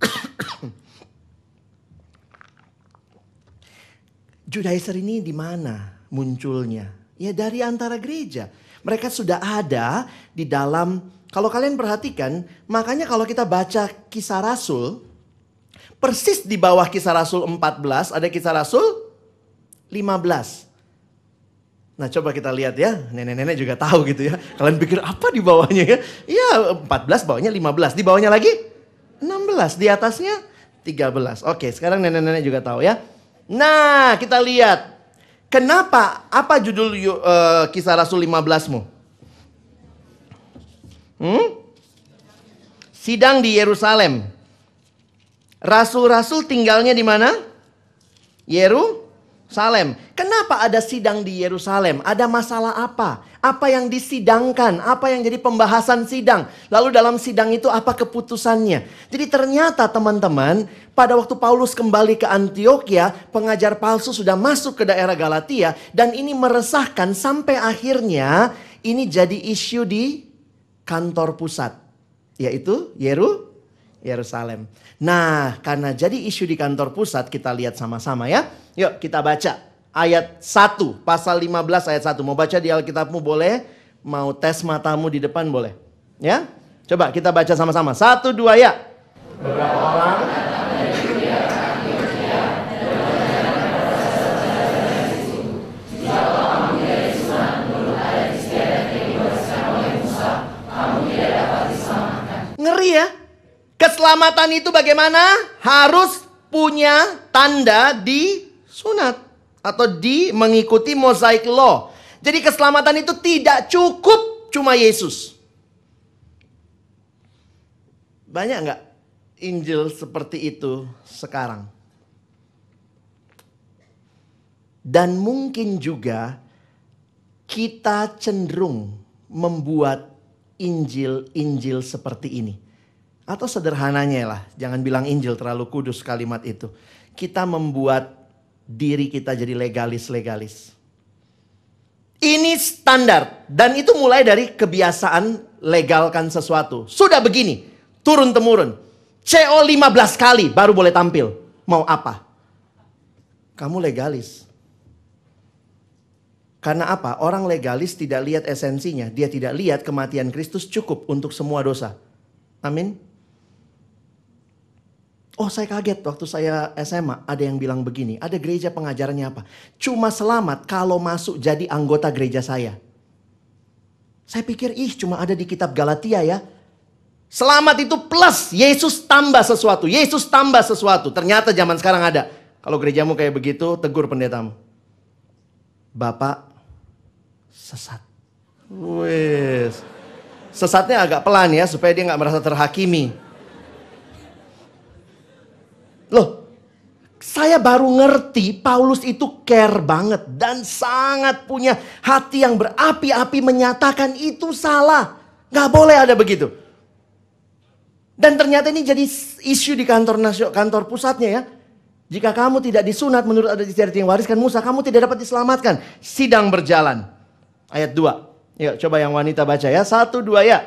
(coughs) Judaizer ini di mana munculnya? Ya dari antara gereja. Mereka sudah ada di dalam, kalau kalian perhatikan, makanya kalau kita baca kisah Rasul, persis di bawah kisah Rasul 14 ada kisah Rasul 15. Nah coba kita lihat ya, nenek-nenek juga tahu gitu ya. Kalian pikir apa di bawahnya ya? Iya 14 bawahnya 15, di bawahnya lagi 16, di atasnya 13. Oke sekarang nenek-nenek juga tahu ya. Nah kita lihat Kenapa? Apa judul uh, kisah Rasul 15-mu? Hmm? Sidang di Yerusalem. Rasul-rasul tinggalnya di mana? Yerusalem. Kenapa ada sidang di Yerusalem? Ada masalah apa? Apa yang disidangkan? Apa yang jadi pembahasan sidang? Lalu dalam sidang itu apa keputusannya? Jadi ternyata teman-teman, pada waktu Paulus kembali ke Antioquia, pengajar palsu sudah masuk ke daerah Galatia dan ini meresahkan sampai akhirnya ini jadi isu di kantor pusat, yaitu Yeru Yerusalem. Nah, karena jadi isu di kantor pusat, kita lihat sama-sama ya. Yuk kita baca ayat 1, pasal 15 ayat 1. Mau baca di Alkitabmu boleh, mau tes matamu di depan boleh. Ya, coba kita baca sama-sama. Satu, dua, ya. Beberapa orang Ngeri ya. Keselamatan itu bagaimana? Harus punya tanda di sunat atau di mengikuti mosaik law. Jadi keselamatan itu tidak cukup cuma Yesus. Banyak nggak Injil seperti itu sekarang? Dan mungkin juga kita cenderung membuat Injil-Injil seperti ini. Atau sederhananya lah, jangan bilang Injil terlalu kudus kalimat itu. Kita membuat diri kita jadi legalis-legalis. Ini standar dan itu mulai dari kebiasaan legalkan sesuatu. Sudah begini, turun temurun. CO 15 kali baru boleh tampil. Mau apa? Kamu legalis. Karena apa? Orang legalis tidak lihat esensinya. Dia tidak lihat kematian Kristus cukup untuk semua dosa. Amin. Oh saya kaget waktu saya SMA ada yang bilang begini. Ada gereja pengajarannya apa? Cuma selamat kalau masuk jadi anggota gereja saya. Saya pikir ih cuma ada di kitab Galatia ya. Selamat itu plus Yesus tambah sesuatu. Yesus tambah sesuatu. Ternyata zaman sekarang ada. Kalau gerejamu kayak begitu tegur pendetamu. Bapak sesat. Wes. Sesatnya agak pelan ya supaya dia nggak merasa terhakimi. Loh, saya baru ngerti Paulus itu care banget dan sangat punya hati yang berapi-api menyatakan itu salah. Gak boleh ada begitu. Dan ternyata ini jadi isu di kantor nasional, kantor pusatnya ya. Jika kamu tidak disunat menurut adat istiadat yang wariskan Musa, kamu tidak dapat diselamatkan. Sidang berjalan. Ayat 2. Yuk coba yang wanita baca ya. Satu, dua ya.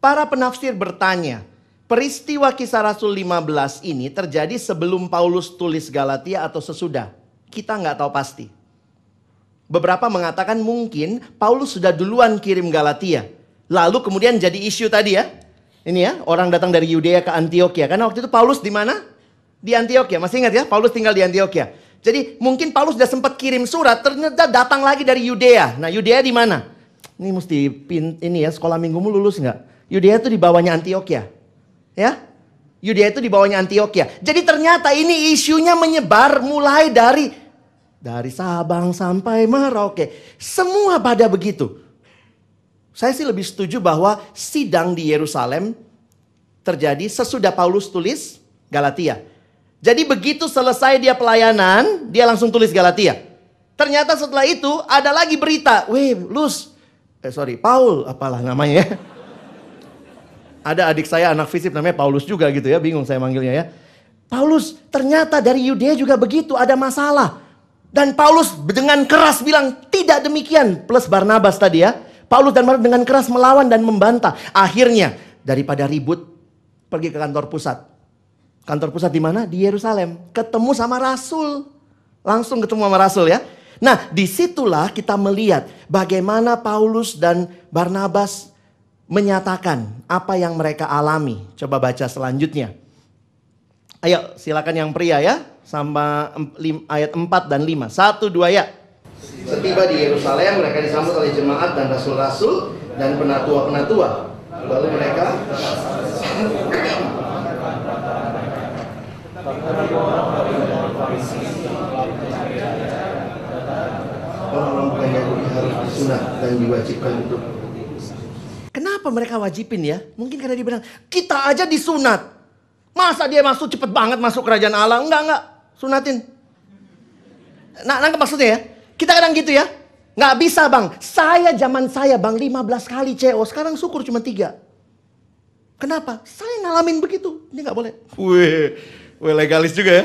Para penafsir bertanya, peristiwa kisah Rasul 15 ini terjadi sebelum Paulus tulis Galatia atau sesudah? Kita nggak tahu pasti. Beberapa mengatakan mungkin Paulus sudah duluan kirim Galatia. Lalu kemudian jadi isu tadi ya. Ini ya, orang datang dari Yudea ke Antioquia. Karena waktu itu Paulus di mana? Di Antioquia. Masih ingat ya, Paulus tinggal di Antioquia. Jadi mungkin Paulus sudah sempat kirim surat, ternyata datang lagi dari Yudea. Nah Yudea di mana? Ini mesti pin, ini ya sekolah minggumu lulus nggak? Yudea itu di bawahnya Antioquia. Ya? Yudea itu di bawahnya Antioquia. Jadi ternyata ini isunya menyebar mulai dari dari Sabang sampai Merauke. Semua pada begitu. Saya sih lebih setuju bahwa sidang di Yerusalem terjadi sesudah Paulus tulis Galatia. Jadi begitu selesai dia pelayanan, dia langsung tulis Galatia. Ternyata setelah itu ada lagi berita, weh Lus, eh sorry Paul apalah namanya ya ada adik saya anak fisip namanya Paulus juga gitu ya, bingung saya manggilnya ya. Paulus ternyata dari Yudea juga begitu, ada masalah. Dan Paulus dengan keras bilang, tidak demikian. Plus Barnabas tadi ya. Paulus dan Barnabas dengan keras melawan dan membantah. Akhirnya, daripada ribut, pergi ke kantor pusat. Kantor pusat di mana? Di Yerusalem. Ketemu sama Rasul. Langsung ketemu sama Rasul ya. Nah, di situlah kita melihat bagaimana Paulus dan Barnabas menyatakan apa yang mereka alami. Coba baca selanjutnya. Ayo, silakan yang pria ya sama ayat 4 dan 5. Satu dua ya. Setiba di Yerusalem mereka disambut oleh jemaat dan rasul-rasul dan penatua-penatua. Lalu mereka orang-orang bukan Yahudi harus disunat dan diwajibkan untuk Kenapa mereka wajibin ya? Mungkin karena dia bilang, kita aja disunat. Masa dia masuk cepet banget masuk kerajaan Allah? Enggak, enggak sunatin. Nah, nangkep maksudnya ya? Kita kadang gitu ya. Nggak bisa bang. Saya zaman saya bang 15 kali CO. Sekarang syukur cuma tiga. Kenapa? Saya ngalamin begitu. Ini nggak boleh. Wih, wih legalis juga ya.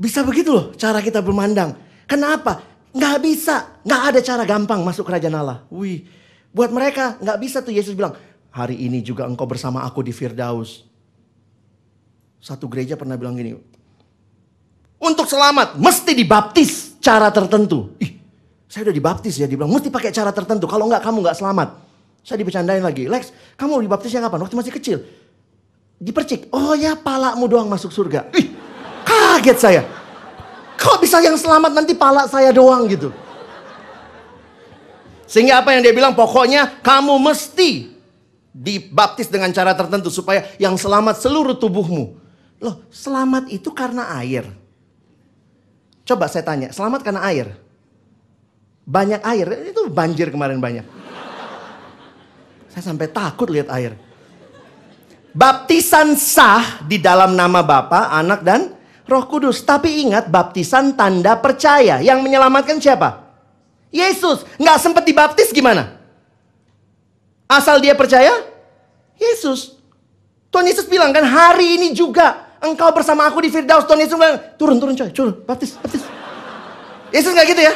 Bisa begitu loh cara kita bermandang. Kenapa? Nggak bisa. Nggak ada cara gampang masuk kerajaan Allah. Wih, buat mereka nggak bisa tuh Yesus bilang. Hari ini juga engkau bersama aku di Firdaus. Satu gereja pernah bilang gini, untuk selamat mesti dibaptis cara tertentu. Ih, saya udah dibaptis ya, dibilang mesti pakai cara tertentu. Kalau enggak kamu enggak selamat. Saya dibecandain lagi. Lex, kamu dibaptisnya kapan? Waktu masih kecil. Dipercik. Oh ya, palamu doang masuk surga. Ih, kaget saya. Kok bisa yang selamat nanti pala saya doang gitu. Sehingga apa yang dia bilang pokoknya kamu mesti dibaptis dengan cara tertentu supaya yang selamat seluruh tubuhmu. Loh, selamat itu karena air. Coba saya tanya, selamat karena air? Banyak air, itu banjir kemarin banyak. Saya sampai takut lihat air. Baptisan sah di dalam nama Bapa, Anak dan Roh Kudus. Tapi ingat baptisan tanda percaya. Yang menyelamatkan siapa? Yesus. Nggak sempat dibaptis gimana? Asal dia percaya? Yesus. Tuhan Yesus bilang kan hari ini juga engkau bersama aku di Firdaus. Tuhan Yesus bilang, turun, turun coy, turun, baptis, baptis. Yesus nggak gitu ya?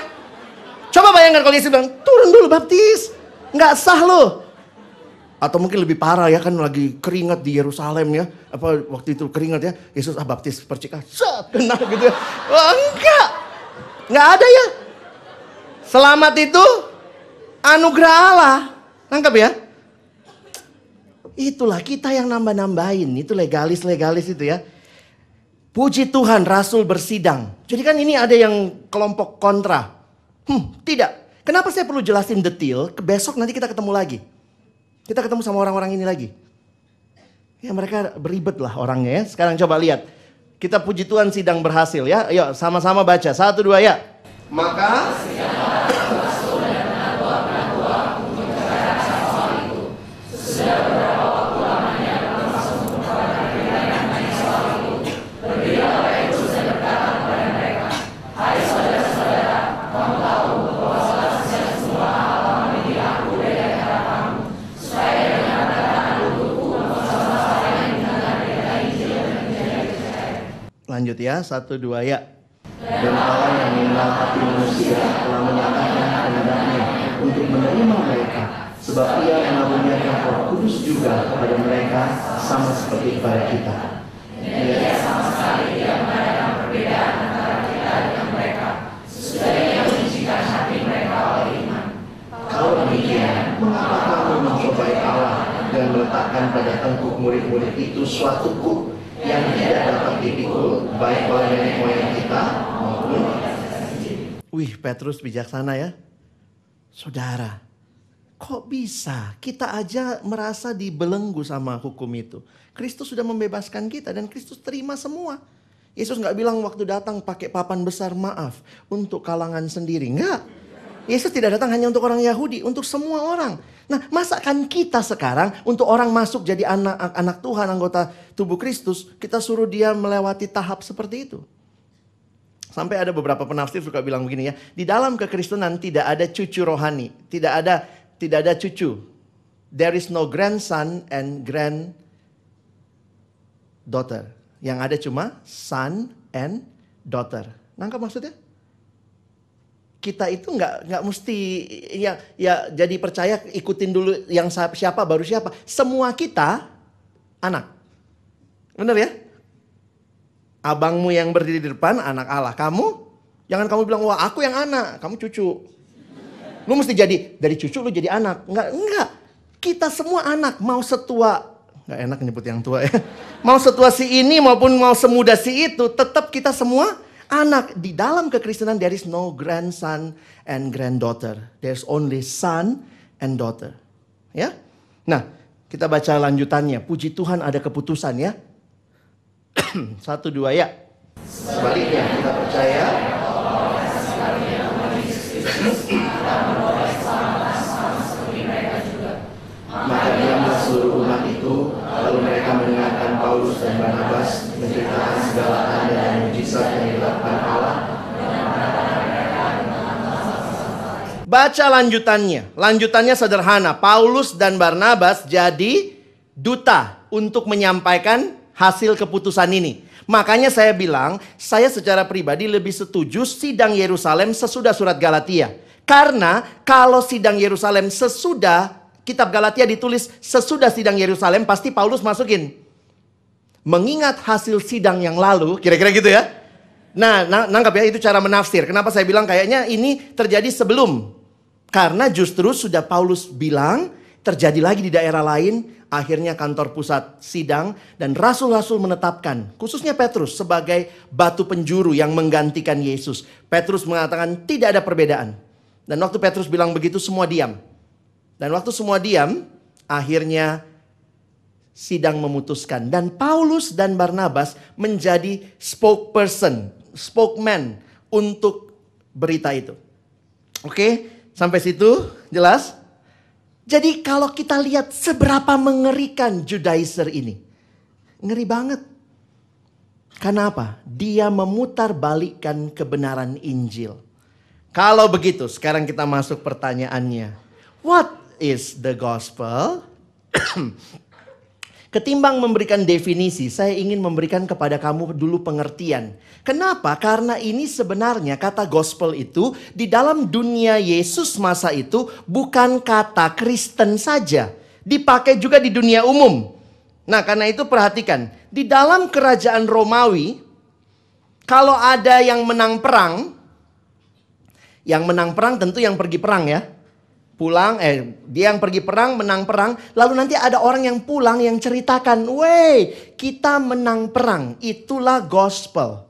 Coba bayangkan kalau Yesus bilang, turun dulu baptis. Nggak sah loh. Atau mungkin lebih parah ya kan lagi keringat di Yerusalem ya. Apa waktu itu keringat ya. Yesus ah baptis percikan. Set, kena gitu ya. Oh, enggak. Enggak ada ya. Selamat itu anugerah Allah. Nangkap ya? Itulah kita yang nambah-nambahin. Itu legalis-legalis itu ya. Puji Tuhan Rasul bersidang. Jadi kan ini ada yang kelompok kontra. Hmm, tidak. Kenapa saya perlu jelasin detail? Besok nanti kita ketemu lagi. Kita ketemu sama orang-orang ini lagi. Ya mereka beribet lah orangnya ya. Sekarang coba lihat. Kita puji Tuhan sidang berhasil ya. Ayo sama-sama baca. Satu dua ya. Maka Lanjut ya, satu dua ya. Dan Allah yang mengenal hati manusia telah menyatakan kehendaknya untuk menerima mereka. Sebab ia mengaruniakan roh kudus juga kepada mereka sama seperti kepada kita. Ia sama sekali tidak mengadakan perbedaan antara kita dengan mereka. Sudah ia menyucikan hati mereka oleh iman. Kalau demikian, mengapa kamu mencobai Allah dan meletakkan pada tengkuk murid-murid itu suatu kuk yang tidak dapat dipikul baik oleh nenek moyang kita maupun Wih, Petrus bijaksana ya. Saudara, kok bisa kita aja merasa dibelenggu sama hukum itu? Kristus sudah membebaskan kita dan Kristus terima semua. Yesus nggak bilang waktu datang pakai papan besar maaf untuk kalangan sendiri. Enggak. Yesus tidak datang hanya untuk orang Yahudi, untuk semua orang. Nah, masakan kita sekarang untuk orang masuk jadi anak anak Tuhan, anggota tubuh Kristus, kita suruh dia melewati tahap seperti itu. Sampai ada beberapa penafsir suka bilang begini ya, di dalam kekristenan tidak ada cucu rohani, tidak ada tidak ada cucu. There is no grandson and grand daughter. Yang ada cuma son and daughter. Nangkap maksudnya? Kita itu nggak nggak mesti ya ya jadi percaya ikutin dulu yang siapa baru siapa. Semua kita anak. Bener ya? Abangmu yang berdiri di depan anak Allah. Kamu jangan kamu bilang wah aku yang anak, kamu cucu. Lu mesti jadi dari cucu lu jadi anak. Enggak, enggak. Kita semua anak, mau setua nggak enak nyebut yang tua ya. Mau setua si ini maupun mau semuda si itu, tetap kita semua anak. Di dalam kekristenan there is no grandson and granddaughter. There's only son and daughter. Ya. Nah, kita baca lanjutannya. Puji Tuhan ada keputusan ya. (clears throat) Satu dua ya. Sebaliknya kita percaya Maka diamlah seluruh umat itu, lalu mereka mendengarkan Paulus dan Barnabas menceritakan segala tanda dan mujizat yang dilakukan Allah. Baca lanjutannya. Lanjutannya sederhana. Paulus dan Barnabas jadi duta untuk menyampaikan hasil keputusan ini. Makanya saya bilang, saya secara pribadi lebih setuju sidang Yerusalem sesudah surat Galatia. Karena kalau sidang Yerusalem sesudah kitab Galatia ditulis sesudah sidang Yerusalem pasti Paulus masukin. Mengingat hasil sidang yang lalu, kira-kira gitu ya. Nah, na- nangkap ya itu cara menafsir. Kenapa saya bilang kayaknya ini terjadi sebelum. Karena justru sudah Paulus bilang terjadi lagi di daerah lain, akhirnya kantor pusat sidang dan rasul-rasul menetapkan khususnya Petrus sebagai batu penjuru yang menggantikan Yesus. Petrus mengatakan tidak ada perbedaan. Dan waktu Petrus bilang begitu semua diam. Dan waktu semua diam, akhirnya sidang memutuskan dan Paulus dan Barnabas menjadi spokesperson, spokesman untuk berita itu. Oke, sampai situ jelas? Jadi kalau kita lihat seberapa mengerikan Judaizer ini. Ngeri banget. Karena apa? Dia memutar balikkan kebenaran Injil. Kalau begitu, sekarang kita masuk pertanyaannya. What is the gospel? (clears throat) Ketimbang memberikan definisi, saya ingin memberikan kepada kamu dulu pengertian. Kenapa? Karena ini sebenarnya kata gospel itu di dalam dunia Yesus masa itu bukan kata Kristen saja. Dipakai juga di dunia umum. Nah karena itu perhatikan. Di dalam kerajaan Romawi, kalau ada yang menang perang, yang menang perang tentu yang pergi perang ya pulang, eh dia yang pergi perang, menang perang, lalu nanti ada orang yang pulang yang ceritakan, "Weh, kita menang perang." Itulah gospel.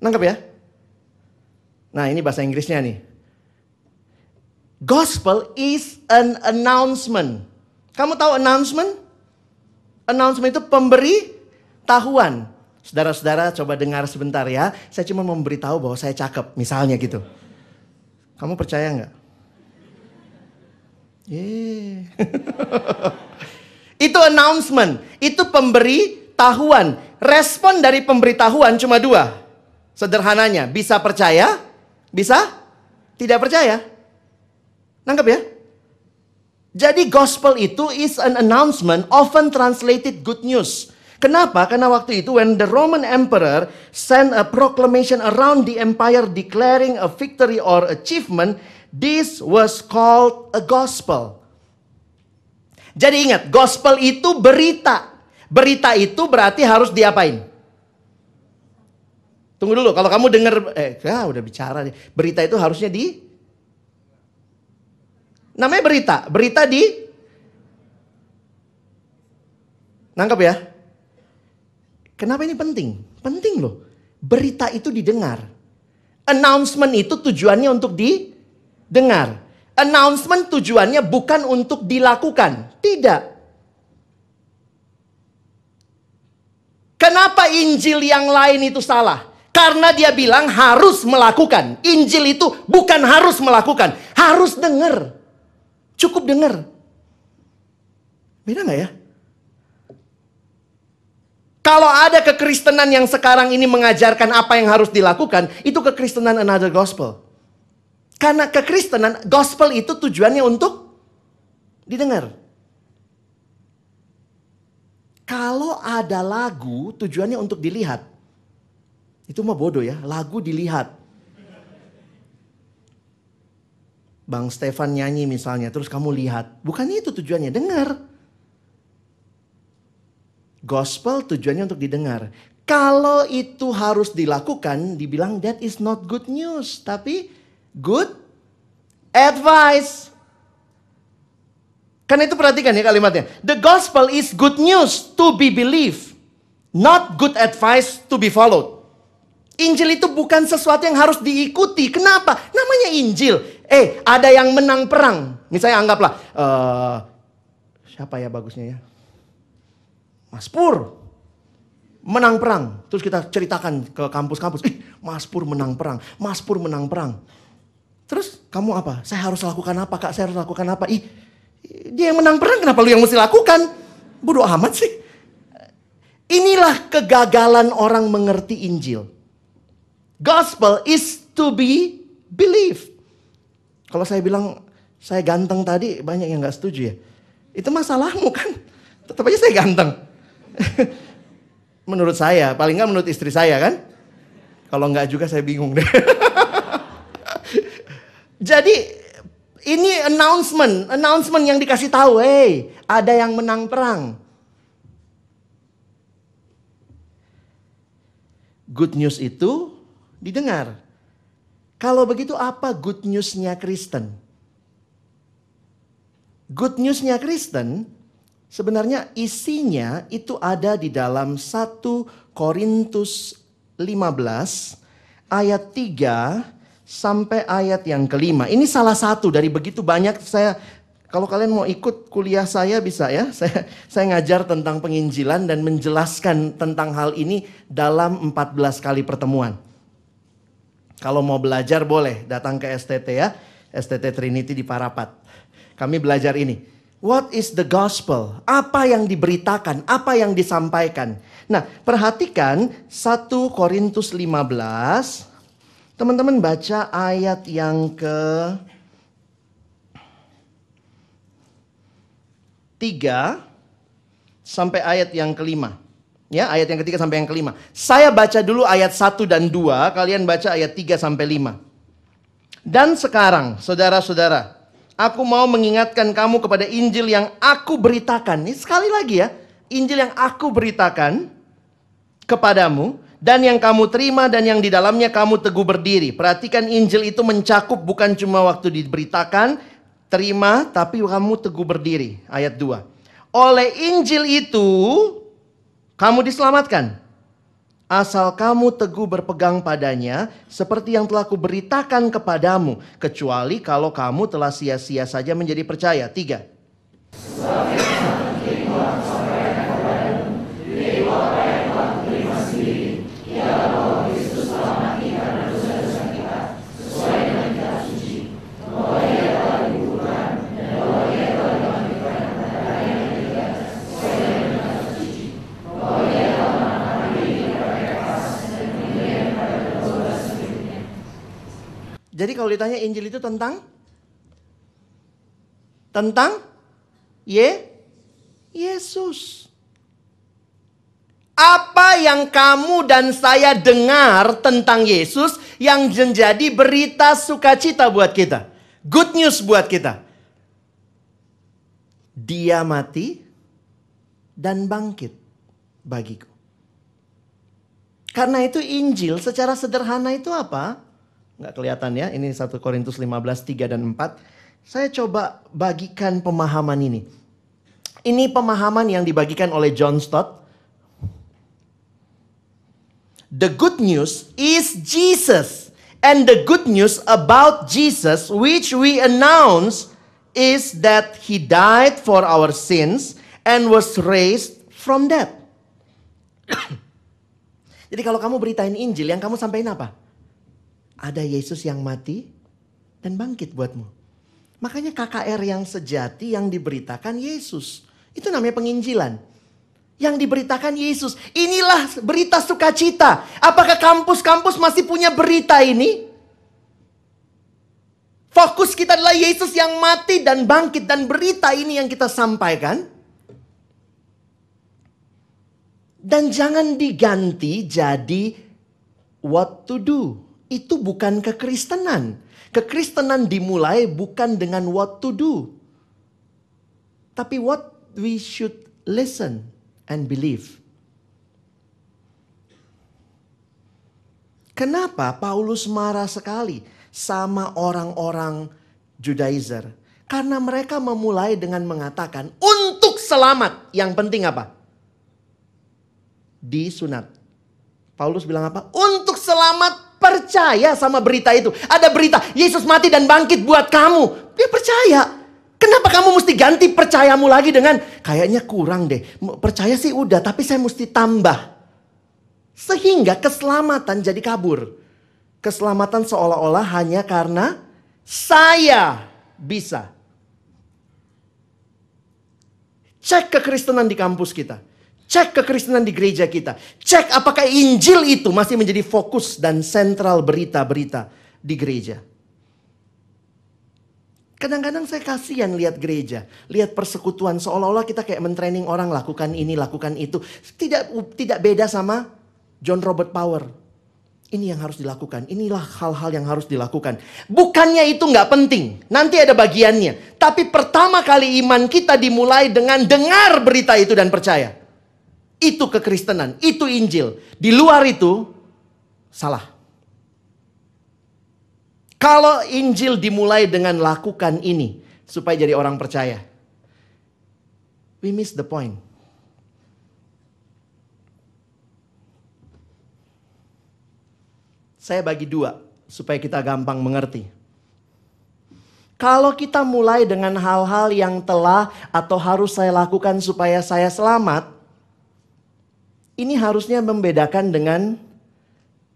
Nangkep ya? Nah, ini bahasa Inggrisnya nih. Gospel is an announcement. Kamu tahu announcement? Announcement itu pemberi tahuan. Saudara-saudara coba dengar sebentar ya. Saya cuma memberitahu bahwa saya cakep, misalnya gitu. Kamu percaya nggak? Yeah. (laughs) itu announcement, itu pemberi tahuan. Respon dari pemberitahuan cuma dua. Sederhananya, bisa percaya, bisa tidak percaya. Nangkep ya? Jadi gospel itu is an announcement, often translated good news. Kenapa? Karena waktu itu when the Roman emperor sent a proclamation around the empire declaring a victory or achievement, this was called a gospel. Jadi ingat, gospel itu berita. Berita itu berarti harus diapain? Tunggu dulu, kalau kamu dengar, eh, ya udah bicara nih. Berita itu harusnya di Namanya berita. Berita di Nangkap ya? Kenapa ini penting? Penting loh. Berita itu didengar. Announcement itu tujuannya untuk didengar. Announcement tujuannya bukan untuk dilakukan. Tidak. Kenapa Injil yang lain itu salah? Karena dia bilang harus melakukan. Injil itu bukan harus melakukan. Harus dengar. Cukup dengar. Beda nggak ya? Kalau ada kekristenan yang sekarang ini mengajarkan apa yang harus dilakukan, itu kekristenan another gospel. Karena kekristenan, gospel itu tujuannya untuk didengar. Kalau ada lagu, tujuannya untuk dilihat. Itu mah bodoh ya, lagu dilihat. Bang Stefan nyanyi misalnya, terus kamu lihat. Bukan itu tujuannya, dengar. Gospel tujuannya untuk didengar. Kalau itu harus dilakukan, dibilang that is not good news. Tapi good advice. Karena itu perhatikan ya kalimatnya. The gospel is good news to be believed. Not good advice to be followed. Injil itu bukan sesuatu yang harus diikuti. Kenapa? Namanya Injil. Eh, ada yang menang perang. Misalnya anggaplah, uh, siapa ya bagusnya ya? Mas Pur menang perang. Terus kita ceritakan ke kampus-kampus, eh Mas Pur menang perang, Mas Pur menang perang. Terus kamu apa? Saya harus lakukan apa kak? Saya harus lakukan apa? Ih, dia yang menang perang kenapa lu yang mesti lakukan? Bodoh amat sih. Inilah kegagalan orang mengerti Injil. Gospel is to be believed. Kalau saya bilang saya ganteng tadi banyak yang gak setuju ya. Itu masalahmu kan. Tetap aja saya ganteng. (laughs) menurut saya, paling nggak menurut istri saya kan. Kalau nggak juga saya bingung deh. (laughs) Jadi ini announcement, announcement yang dikasih tahu, hey, ada yang menang perang. Good news itu didengar. Kalau begitu apa good newsnya Kristen? Good newsnya Kristen Sebenarnya isinya itu ada di dalam 1 Korintus 15 ayat 3 sampai ayat yang kelima. Ini salah satu dari begitu banyak saya kalau kalian mau ikut kuliah saya bisa ya. (laughs) Saya saya ngajar tentang penginjilan dan menjelaskan tentang hal ini dalam 14 kali pertemuan. Kalau mau belajar boleh datang ke STT ya. STT Trinity di Parapat. Kami belajar ini. What is the gospel? Apa yang diberitakan? Apa yang disampaikan? Nah, perhatikan 1 Korintus 15. Teman-teman baca ayat yang ke 3 sampai ayat yang kelima. Ya, ayat yang ketiga sampai yang kelima. Saya baca dulu ayat 1 dan 2, kalian baca ayat 3 sampai 5. Dan sekarang, saudara-saudara, Aku mau mengingatkan kamu kepada Injil yang aku beritakan. Ini sekali lagi ya. Injil yang aku beritakan kepadamu. Dan yang kamu terima dan yang di dalamnya kamu teguh berdiri. Perhatikan Injil itu mencakup bukan cuma waktu diberitakan. Terima tapi kamu teguh berdiri. Ayat 2. Oleh Injil itu kamu diselamatkan Asal kamu teguh berpegang padanya, seperti yang telah kuberitakan kepadamu, kecuali kalau kamu telah sia-sia saja menjadi percaya. Tiga. Jadi kalau ditanya Injil itu tentang tentang Ye Yesus. Apa yang kamu dan saya dengar tentang Yesus yang menjadi berita sukacita buat kita. Good news buat kita. Dia mati dan bangkit bagiku. Karena itu Injil secara sederhana itu apa? Nggak kelihatan ya. Ini 1 Korintus 15, 3 dan 4. Saya coba bagikan pemahaman ini. Ini pemahaman yang dibagikan oleh John Stott. The good news is Jesus. And the good news about Jesus which we announce is that he died for our sins and was raised from death. (coughs) Jadi kalau kamu beritain Injil, yang kamu sampaikan apa? Ada Yesus yang mati dan bangkit buatmu. Makanya KKR yang sejati yang diberitakan Yesus. Itu namanya penginjilan. Yang diberitakan Yesus. Inilah berita sukacita. Apakah kampus-kampus masih punya berita ini? Fokus kita adalah Yesus yang mati dan bangkit. Dan berita ini yang kita sampaikan. Dan jangan diganti jadi what to do Itu bukan kekristenan. Kekristenan dimulai bukan dengan what to do. Tapi what we should listen and believe. Kenapa Paulus marah sekali sama orang-orang Judaizer? Karena mereka memulai dengan mengatakan untuk selamat. Yang penting apa? Disunat. Paulus bilang apa? Untuk selamat percaya sama berita itu. Ada berita Yesus mati dan bangkit buat kamu. Dia percaya. Kenapa kamu mesti ganti percayamu lagi dengan kayaknya kurang deh. Percaya sih udah tapi saya mesti tambah. Sehingga keselamatan jadi kabur. Keselamatan seolah-olah hanya karena saya bisa. Cek kekristenan di kampus kita. Cek kekristenan di gereja kita. Cek apakah Injil itu masih menjadi fokus dan sentral berita-berita di gereja. Kadang-kadang saya kasihan lihat gereja, lihat persekutuan seolah-olah kita kayak mentraining orang lakukan ini, lakukan itu. Tidak tidak beda sama John Robert Power. Ini yang harus dilakukan. Inilah hal-hal yang harus dilakukan. Bukannya itu nggak penting. Nanti ada bagiannya. Tapi pertama kali iman kita dimulai dengan dengar berita itu dan percaya. Itu kekristenan. Itu Injil. Di luar itu salah. Kalau Injil dimulai dengan lakukan ini supaya jadi orang percaya. We miss the point. Saya bagi dua supaya kita gampang mengerti. Kalau kita mulai dengan hal-hal yang telah atau harus saya lakukan supaya saya selamat, ini harusnya membedakan dengan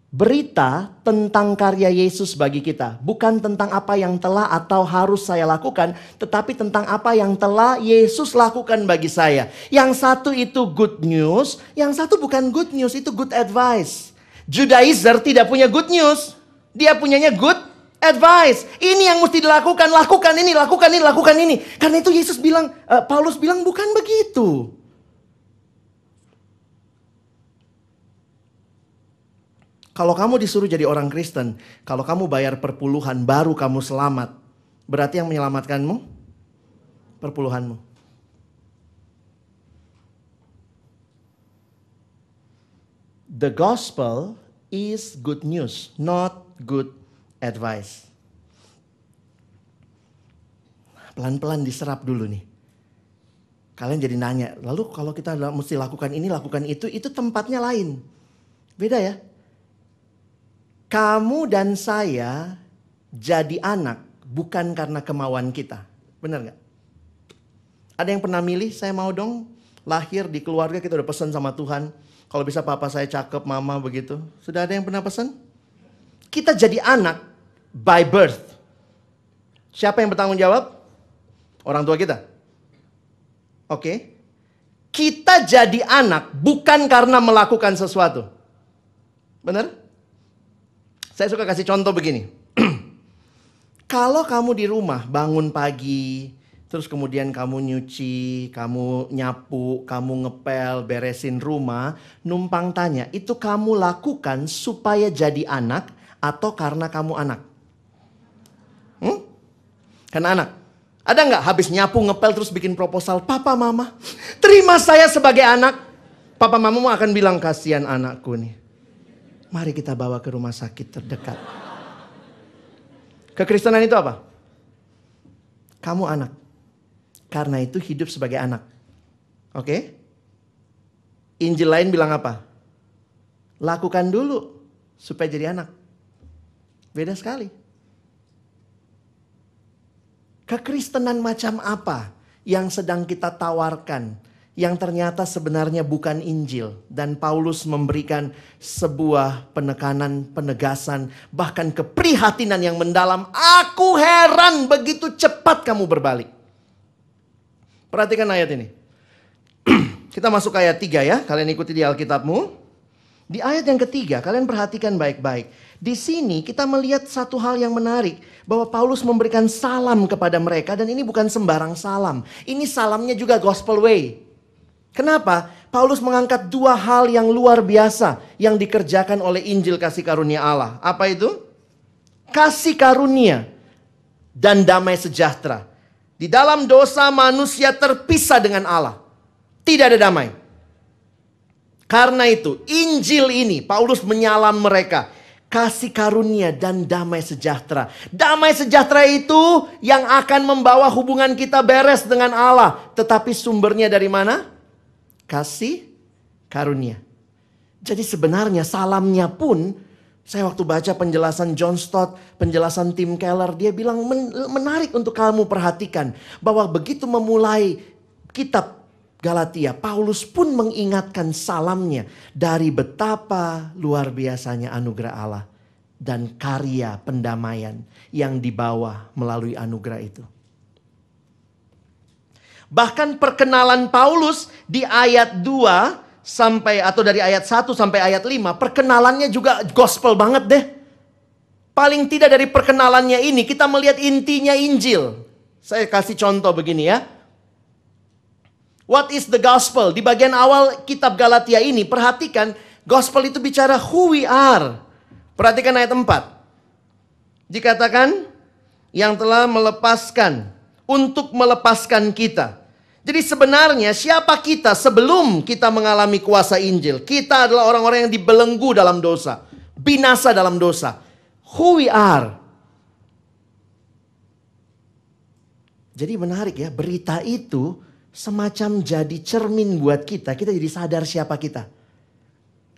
berita tentang karya Yesus bagi kita. Bukan tentang apa yang telah atau harus saya lakukan, tetapi tentang apa yang telah Yesus lakukan bagi saya. Yang satu itu good news, yang satu bukan good news, itu good advice. Judaizer tidak punya good news. Dia punyanya good advice. Ini yang mesti dilakukan, lakukan ini, lakukan ini, lakukan ini. Karena itu Yesus bilang, uh, Paulus bilang bukan begitu. Kalau kamu disuruh jadi orang Kristen, kalau kamu bayar perpuluhan baru kamu selamat. Berarti yang menyelamatkanmu perpuluhanmu. The gospel is good news, not good advice. Pelan-pelan diserap dulu nih. Kalian jadi nanya, lalu kalau kita mesti lakukan ini, lakukan itu, itu tempatnya lain. Beda ya. Kamu dan saya jadi anak bukan karena kemauan kita. Benar nggak? Ada yang pernah milih, saya mau dong lahir di keluarga kita udah pesan sama Tuhan kalau bisa papa saya cakep, mama begitu. Sudah ada yang pernah pesan? Kita jadi anak by birth. Siapa yang bertanggung jawab? Orang tua kita. Oke. Okay. Kita jadi anak bukan karena melakukan sesuatu. Benar? Saya suka kasih contoh begini. (clears throat) Kalau kamu di rumah bangun pagi, Terus kemudian kamu nyuci, kamu nyapu, kamu ngepel, beresin rumah. Numpang tanya, itu kamu lakukan supaya jadi anak atau karena kamu anak? Hmm? Karena anak. Ada nggak habis nyapu, ngepel, terus bikin proposal. Papa, mama, terima saya sebagai anak. Papa, mama akan bilang, kasihan anakku nih. Mari kita bawa ke rumah sakit terdekat. Kekristenan itu apa? Kamu anak. Karena itu hidup sebagai anak. Oke? Okay? Injil lain bilang apa? Lakukan dulu supaya jadi anak. Beda sekali. Kekristenan macam apa yang sedang kita tawarkan yang ternyata sebenarnya bukan Injil dan Paulus memberikan sebuah penekanan, penegasan, bahkan keprihatinan yang mendalam. Aku heran begitu cepat kamu berbalik. Perhatikan ayat ini. (clears throat) Kita masuk ayat 3 ya. Kalian ikuti di Alkitabmu. Di ayat yang ketiga, kalian perhatikan baik-baik. Di sini kita melihat satu hal yang menarik. Bahwa Paulus memberikan salam kepada mereka. Dan ini bukan sembarang salam. Ini salamnya juga gospel way. Kenapa? Paulus mengangkat dua hal yang luar biasa yang dikerjakan oleh Injil kasih karunia Allah. Apa itu? Kasih karunia dan damai sejahtera. Di dalam dosa manusia terpisah dengan Allah. Tidak ada damai. Karena itu, Injil ini Paulus menyalam mereka kasih karunia dan damai sejahtera. Damai sejahtera itu yang akan membawa hubungan kita beres dengan Allah, tetapi sumbernya dari mana? Kasih karunia. Jadi sebenarnya salamnya pun saya waktu baca penjelasan John Stott, penjelasan Tim Keller, dia bilang menarik untuk kamu perhatikan bahwa begitu memulai kitab Galatia, Paulus pun mengingatkan salamnya dari betapa luar biasanya anugerah Allah dan karya pendamaian yang dibawa melalui anugerah itu. Bahkan perkenalan Paulus di ayat 2 sampai atau dari ayat 1 sampai ayat 5, perkenalannya juga gospel banget deh. Paling tidak dari perkenalannya ini kita melihat intinya Injil. Saya kasih contoh begini ya. What is the gospel? Di bagian awal kitab Galatia ini, perhatikan gospel itu bicara who we are. Perhatikan ayat 4. Dikatakan yang telah melepaskan untuk melepaskan kita. Jadi sebenarnya siapa kita sebelum kita mengalami kuasa Injil? Kita adalah orang-orang yang dibelenggu dalam dosa, binasa dalam dosa. Who we are. Jadi menarik ya, berita itu semacam jadi cermin buat kita. Kita jadi sadar siapa kita.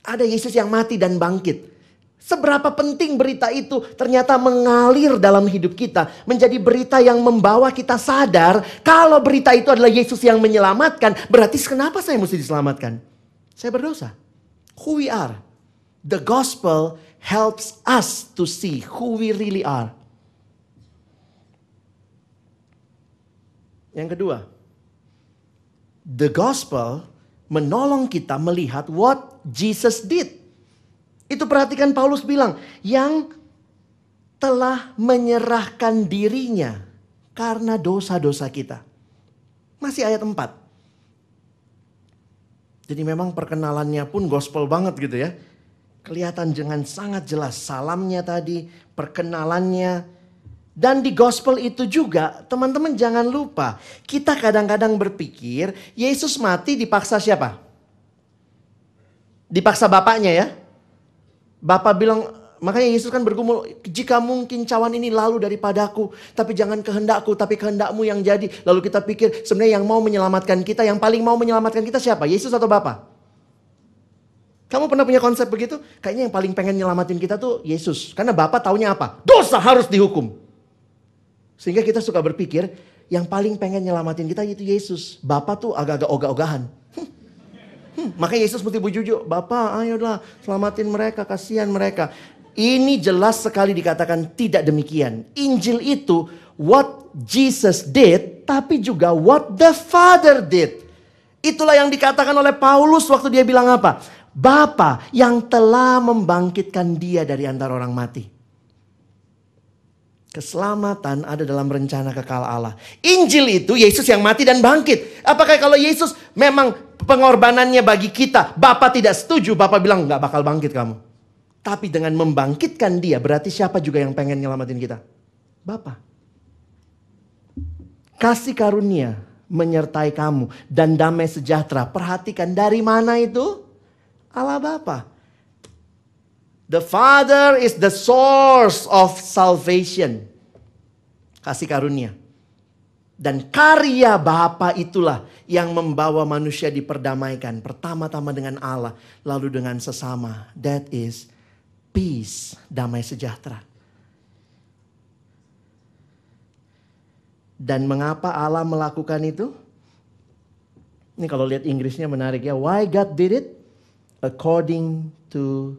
Ada Yesus yang mati dan bangkit. Seberapa penting berita itu ternyata mengalir dalam hidup kita. Menjadi berita yang membawa kita sadar. Kalau berita itu adalah Yesus yang menyelamatkan. Berarti kenapa saya mesti diselamatkan? Saya berdosa. Who we are. The gospel helps us to see who we really are. Yang kedua, the gospel menolong kita melihat what Jesus did. Itu perhatikan Paulus bilang, yang telah menyerahkan dirinya karena dosa-dosa kita. Masih ayat 4. Jadi memang perkenalannya pun gospel banget gitu ya. Kelihatan dengan sangat jelas salamnya tadi, perkenalannya, dan di gospel itu juga, teman-teman jangan lupa, kita kadang-kadang berpikir Yesus mati dipaksa siapa? Dipaksa bapaknya ya. Bapak bilang, makanya Yesus kan bergumul, jika mungkin cawan ini lalu daripadaku, tapi jangan kehendakku, tapi kehendakmu yang jadi. Lalu kita pikir sebenarnya yang mau menyelamatkan kita, yang paling mau menyelamatkan kita siapa? Yesus atau Bapak? Kamu pernah punya konsep begitu? Kayaknya yang paling pengen nyelamatin kita tuh Yesus. Karena Bapak taunya apa? Dosa harus dihukum. Sehingga kita suka berpikir yang paling pengen nyelamatin kita itu Yesus. Bapak tuh agak-agak ogah-ogahan. Makanya Yesus mesti bujujuk. Bapak ayolah selamatin mereka, kasihan mereka. Ini jelas sekali dikatakan tidak demikian. Injil itu what Jesus did, tapi juga what the Father did. Itulah yang dikatakan oleh Paulus waktu dia bilang apa? Bapa yang telah membangkitkan dia dari antara orang mati. Keselamatan ada dalam rencana kekal Allah. Injil itu Yesus yang mati dan bangkit. Apakah kalau Yesus memang pengorbanannya bagi kita, Bapak tidak setuju, Bapak bilang nggak bakal bangkit kamu. Tapi dengan membangkitkan dia, berarti siapa juga yang pengen nyelamatin kita? Bapak. Kasih karunia menyertai kamu dan damai sejahtera. Perhatikan dari mana itu? Allah Bapa. The Father is the source of salvation. Kasih karunia. Dan karya Bapa itulah yang membawa manusia diperdamaikan. Pertama-tama dengan Allah, lalu dengan sesama. That is peace, damai sejahtera. Dan mengapa Allah melakukan itu? Ini kalau lihat Inggrisnya menarik ya. Why God did it? According to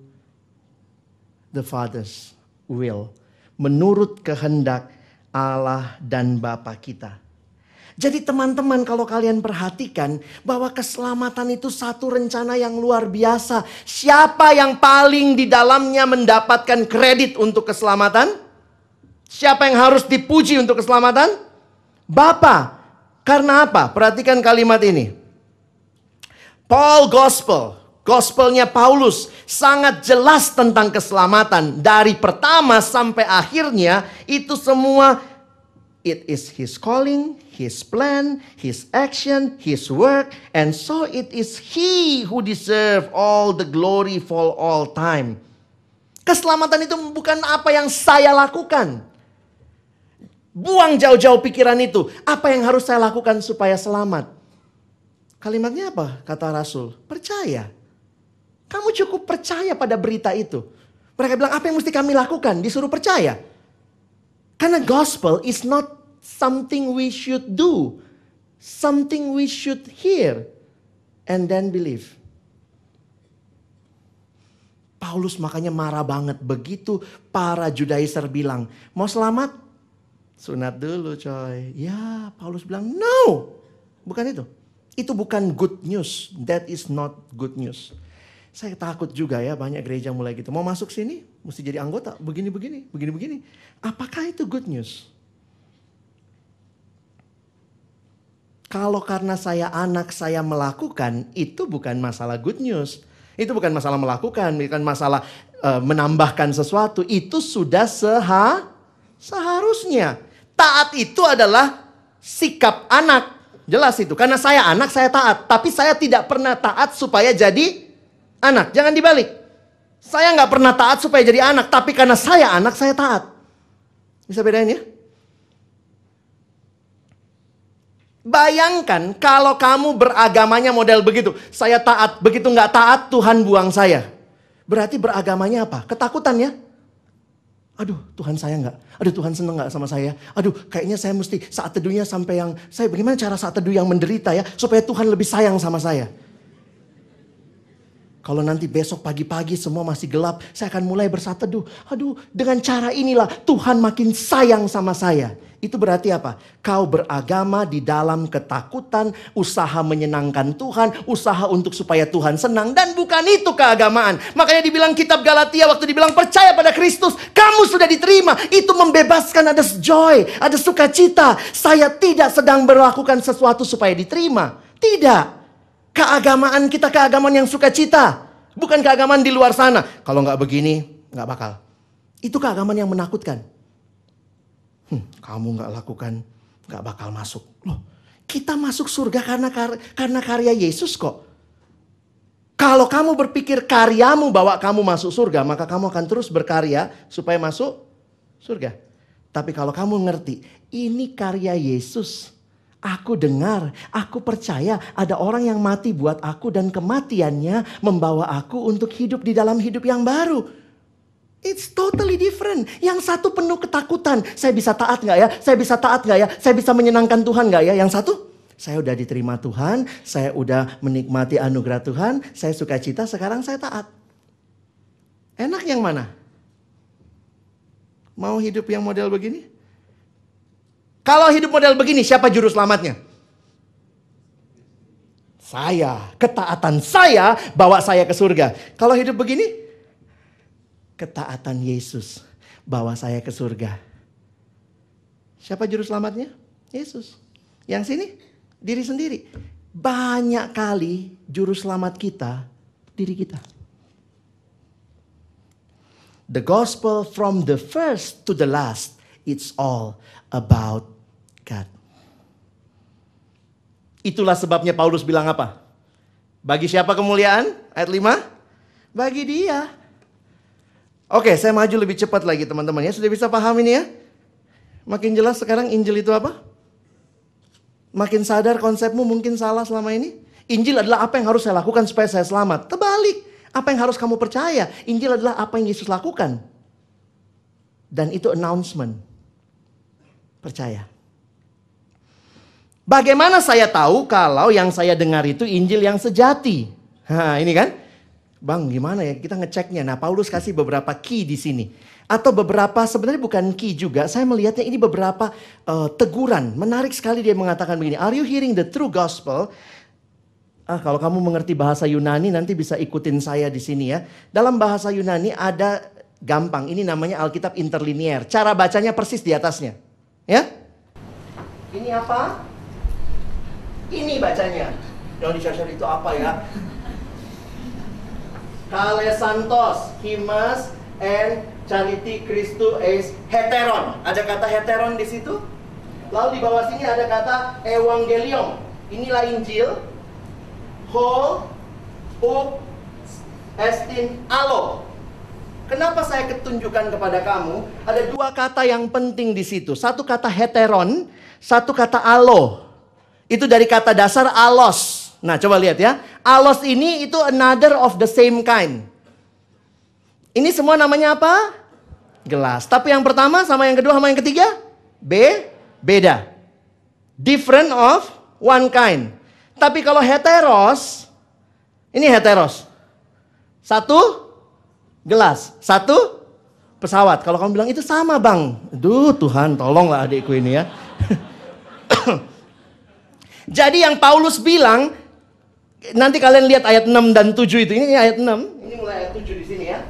the Father's will. Menurut kehendak Allah dan Bapa kita. Jadi teman-teman kalau kalian perhatikan bahwa keselamatan itu satu rencana yang luar biasa. Siapa yang paling di dalamnya mendapatkan kredit untuk keselamatan? Siapa yang harus dipuji untuk keselamatan? Bapa. Karena apa? Perhatikan kalimat ini. Paul Gospel, Gospelnya Paulus sangat jelas tentang keselamatan dari pertama sampai akhirnya itu semua it is his calling, his plan, his action, his work and so it is he who deserve all the glory for all time. Keselamatan itu bukan apa yang saya lakukan. Buang jauh-jauh pikiran itu. Apa yang harus saya lakukan supaya selamat? Kalimatnya apa? Kata Rasul, percaya. Kamu cukup percaya pada berita itu. Mereka bilang, apa yang mesti kami lakukan? Disuruh percaya. Karena gospel is not something we should do. Something we should hear. And then believe. Paulus makanya marah banget. Begitu para Judaizer bilang, mau selamat? Sunat dulu coy. Ya, Paulus bilang, no. Bukan itu. Itu bukan good news. That is not good news. Saya takut juga ya banyak gereja mulai gitu. Mau masuk sini, mesti jadi anggota. Begini-begini, begini-begini. Apakah itu good news? Kalau karena saya anak saya melakukan, itu bukan masalah good news. Itu bukan masalah melakukan, bukan masalah uh, menambahkan sesuatu. Itu sudah seha, seharusnya. Taat itu adalah sikap anak. Jelas itu. Karena saya anak, saya taat. Tapi saya tidak pernah taat supaya jadi anak. Jangan dibalik. Saya nggak pernah taat supaya jadi anak. Tapi karena saya anak, saya taat. Bisa bedain ya? Bayangkan kalau kamu beragamanya model begitu. Saya taat, begitu nggak taat Tuhan buang saya. Berarti beragamanya apa? Ketakutan ya? Aduh Tuhan saya nggak, aduh Tuhan seneng nggak sama saya. Aduh kayaknya saya mesti saat teduhnya sampai yang, saya bagaimana cara saat teduh yang menderita ya. Supaya Tuhan lebih sayang sama saya. Kalau nanti besok pagi-pagi semua masih gelap, saya akan mulai bersaat teduh. Aduh, dengan cara inilah Tuhan makin sayang sama saya. Itu berarti apa? Kau beragama di dalam ketakutan, usaha menyenangkan Tuhan, usaha untuk supaya Tuhan senang. Dan bukan itu keagamaan. Makanya dibilang kitab Galatia waktu dibilang percaya pada Kristus, kamu sudah diterima. Itu membebaskan ada joy, ada sukacita. Saya tidak sedang melakukan sesuatu supaya diterima. Tidak. Keagamaan kita keagamaan yang sukacita. Bukan keagamaan di luar sana. Kalau nggak begini, nggak bakal. Itu keagamaan yang menakutkan hmm, kamu nggak lakukan, nggak bakal masuk. Loh, kita masuk surga karena kar karena karya Yesus kok. Kalau kamu berpikir karyamu bawa kamu masuk surga, maka kamu akan terus berkarya supaya masuk surga. Tapi kalau kamu ngerti, ini karya Yesus. Aku dengar, aku percaya ada orang yang mati buat aku dan kematiannya membawa aku untuk hidup di dalam hidup yang baru. It's totally different. Yang satu penuh ketakutan. Saya bisa taat nggak ya? Saya bisa taat nggak ya? Saya bisa menyenangkan Tuhan nggak ya? Yang satu, saya udah diterima Tuhan. Saya udah menikmati anugerah Tuhan. Saya suka cita, sekarang saya taat. Enak yang mana? Mau hidup yang model begini? Kalau hidup model begini, siapa juru selamatnya? Saya, ketaatan saya bawa saya ke surga. Kalau hidup begini, ketaatan Yesus bawa saya ke surga. Siapa juru selamatnya? Yesus. Yang sini diri sendiri. Banyak kali juru selamat kita diri kita. The gospel from the first to the last, it's all about God. Itulah sebabnya Paulus bilang apa? Bagi siapa kemuliaan? Ayat 5. Bagi dia. Oke, saya maju lebih cepat lagi teman-teman ya. Sudah bisa paham ini ya? Makin jelas sekarang Injil itu apa? Makin sadar konsepmu mungkin salah selama ini. Injil adalah apa yang harus saya lakukan supaya saya selamat. Terbalik. Apa yang harus kamu percaya? Injil adalah apa yang Yesus lakukan. Dan itu announcement. Percaya. Bagaimana saya tahu kalau yang saya dengar itu Injil yang sejati? Nah, ini kan. Bang, gimana ya kita ngeceknya? Nah, Paulus kasih beberapa key di sini. Atau beberapa sebenarnya bukan key juga. Saya melihatnya ini beberapa uh, teguran. Menarik sekali dia mengatakan begini. Are you hearing the true gospel? Ah, kalau kamu mengerti bahasa Yunani nanti bisa ikutin saya di sini ya. Dalam bahasa Yunani ada gampang. Ini namanya Alkitab interlinear. Cara bacanya persis di atasnya. Ya? Ini apa? Ini bacanya. Yang dicari itu apa ya? Kale Santos, Himas, and Charity Christu es heteron. Ada kata heteron di situ. Lalu di bawah sini ada kata evangelium. Inilah Injil. Ho, up, estin, alo. Kenapa saya ketunjukkan kepada kamu? Ada dua kata yang penting di situ. Satu kata heteron, satu kata alo. Itu dari kata dasar alos. Nah, coba lihat ya. Alos ini itu another of the same kind. Ini semua namanya apa? Gelas. Tapi yang pertama sama yang kedua sama yang ketiga? B, beda. Different of one kind. Tapi kalau heteros, ini heteros. Satu gelas, satu pesawat. Kalau kamu bilang itu sama bang, duh Tuhan tolonglah adikku ini ya. (coughs) Jadi yang Paulus bilang, nanti kalian lihat ayat 6 dan 7 itu. Ini ayat 6, ini mulai ayat 7 di sini ya.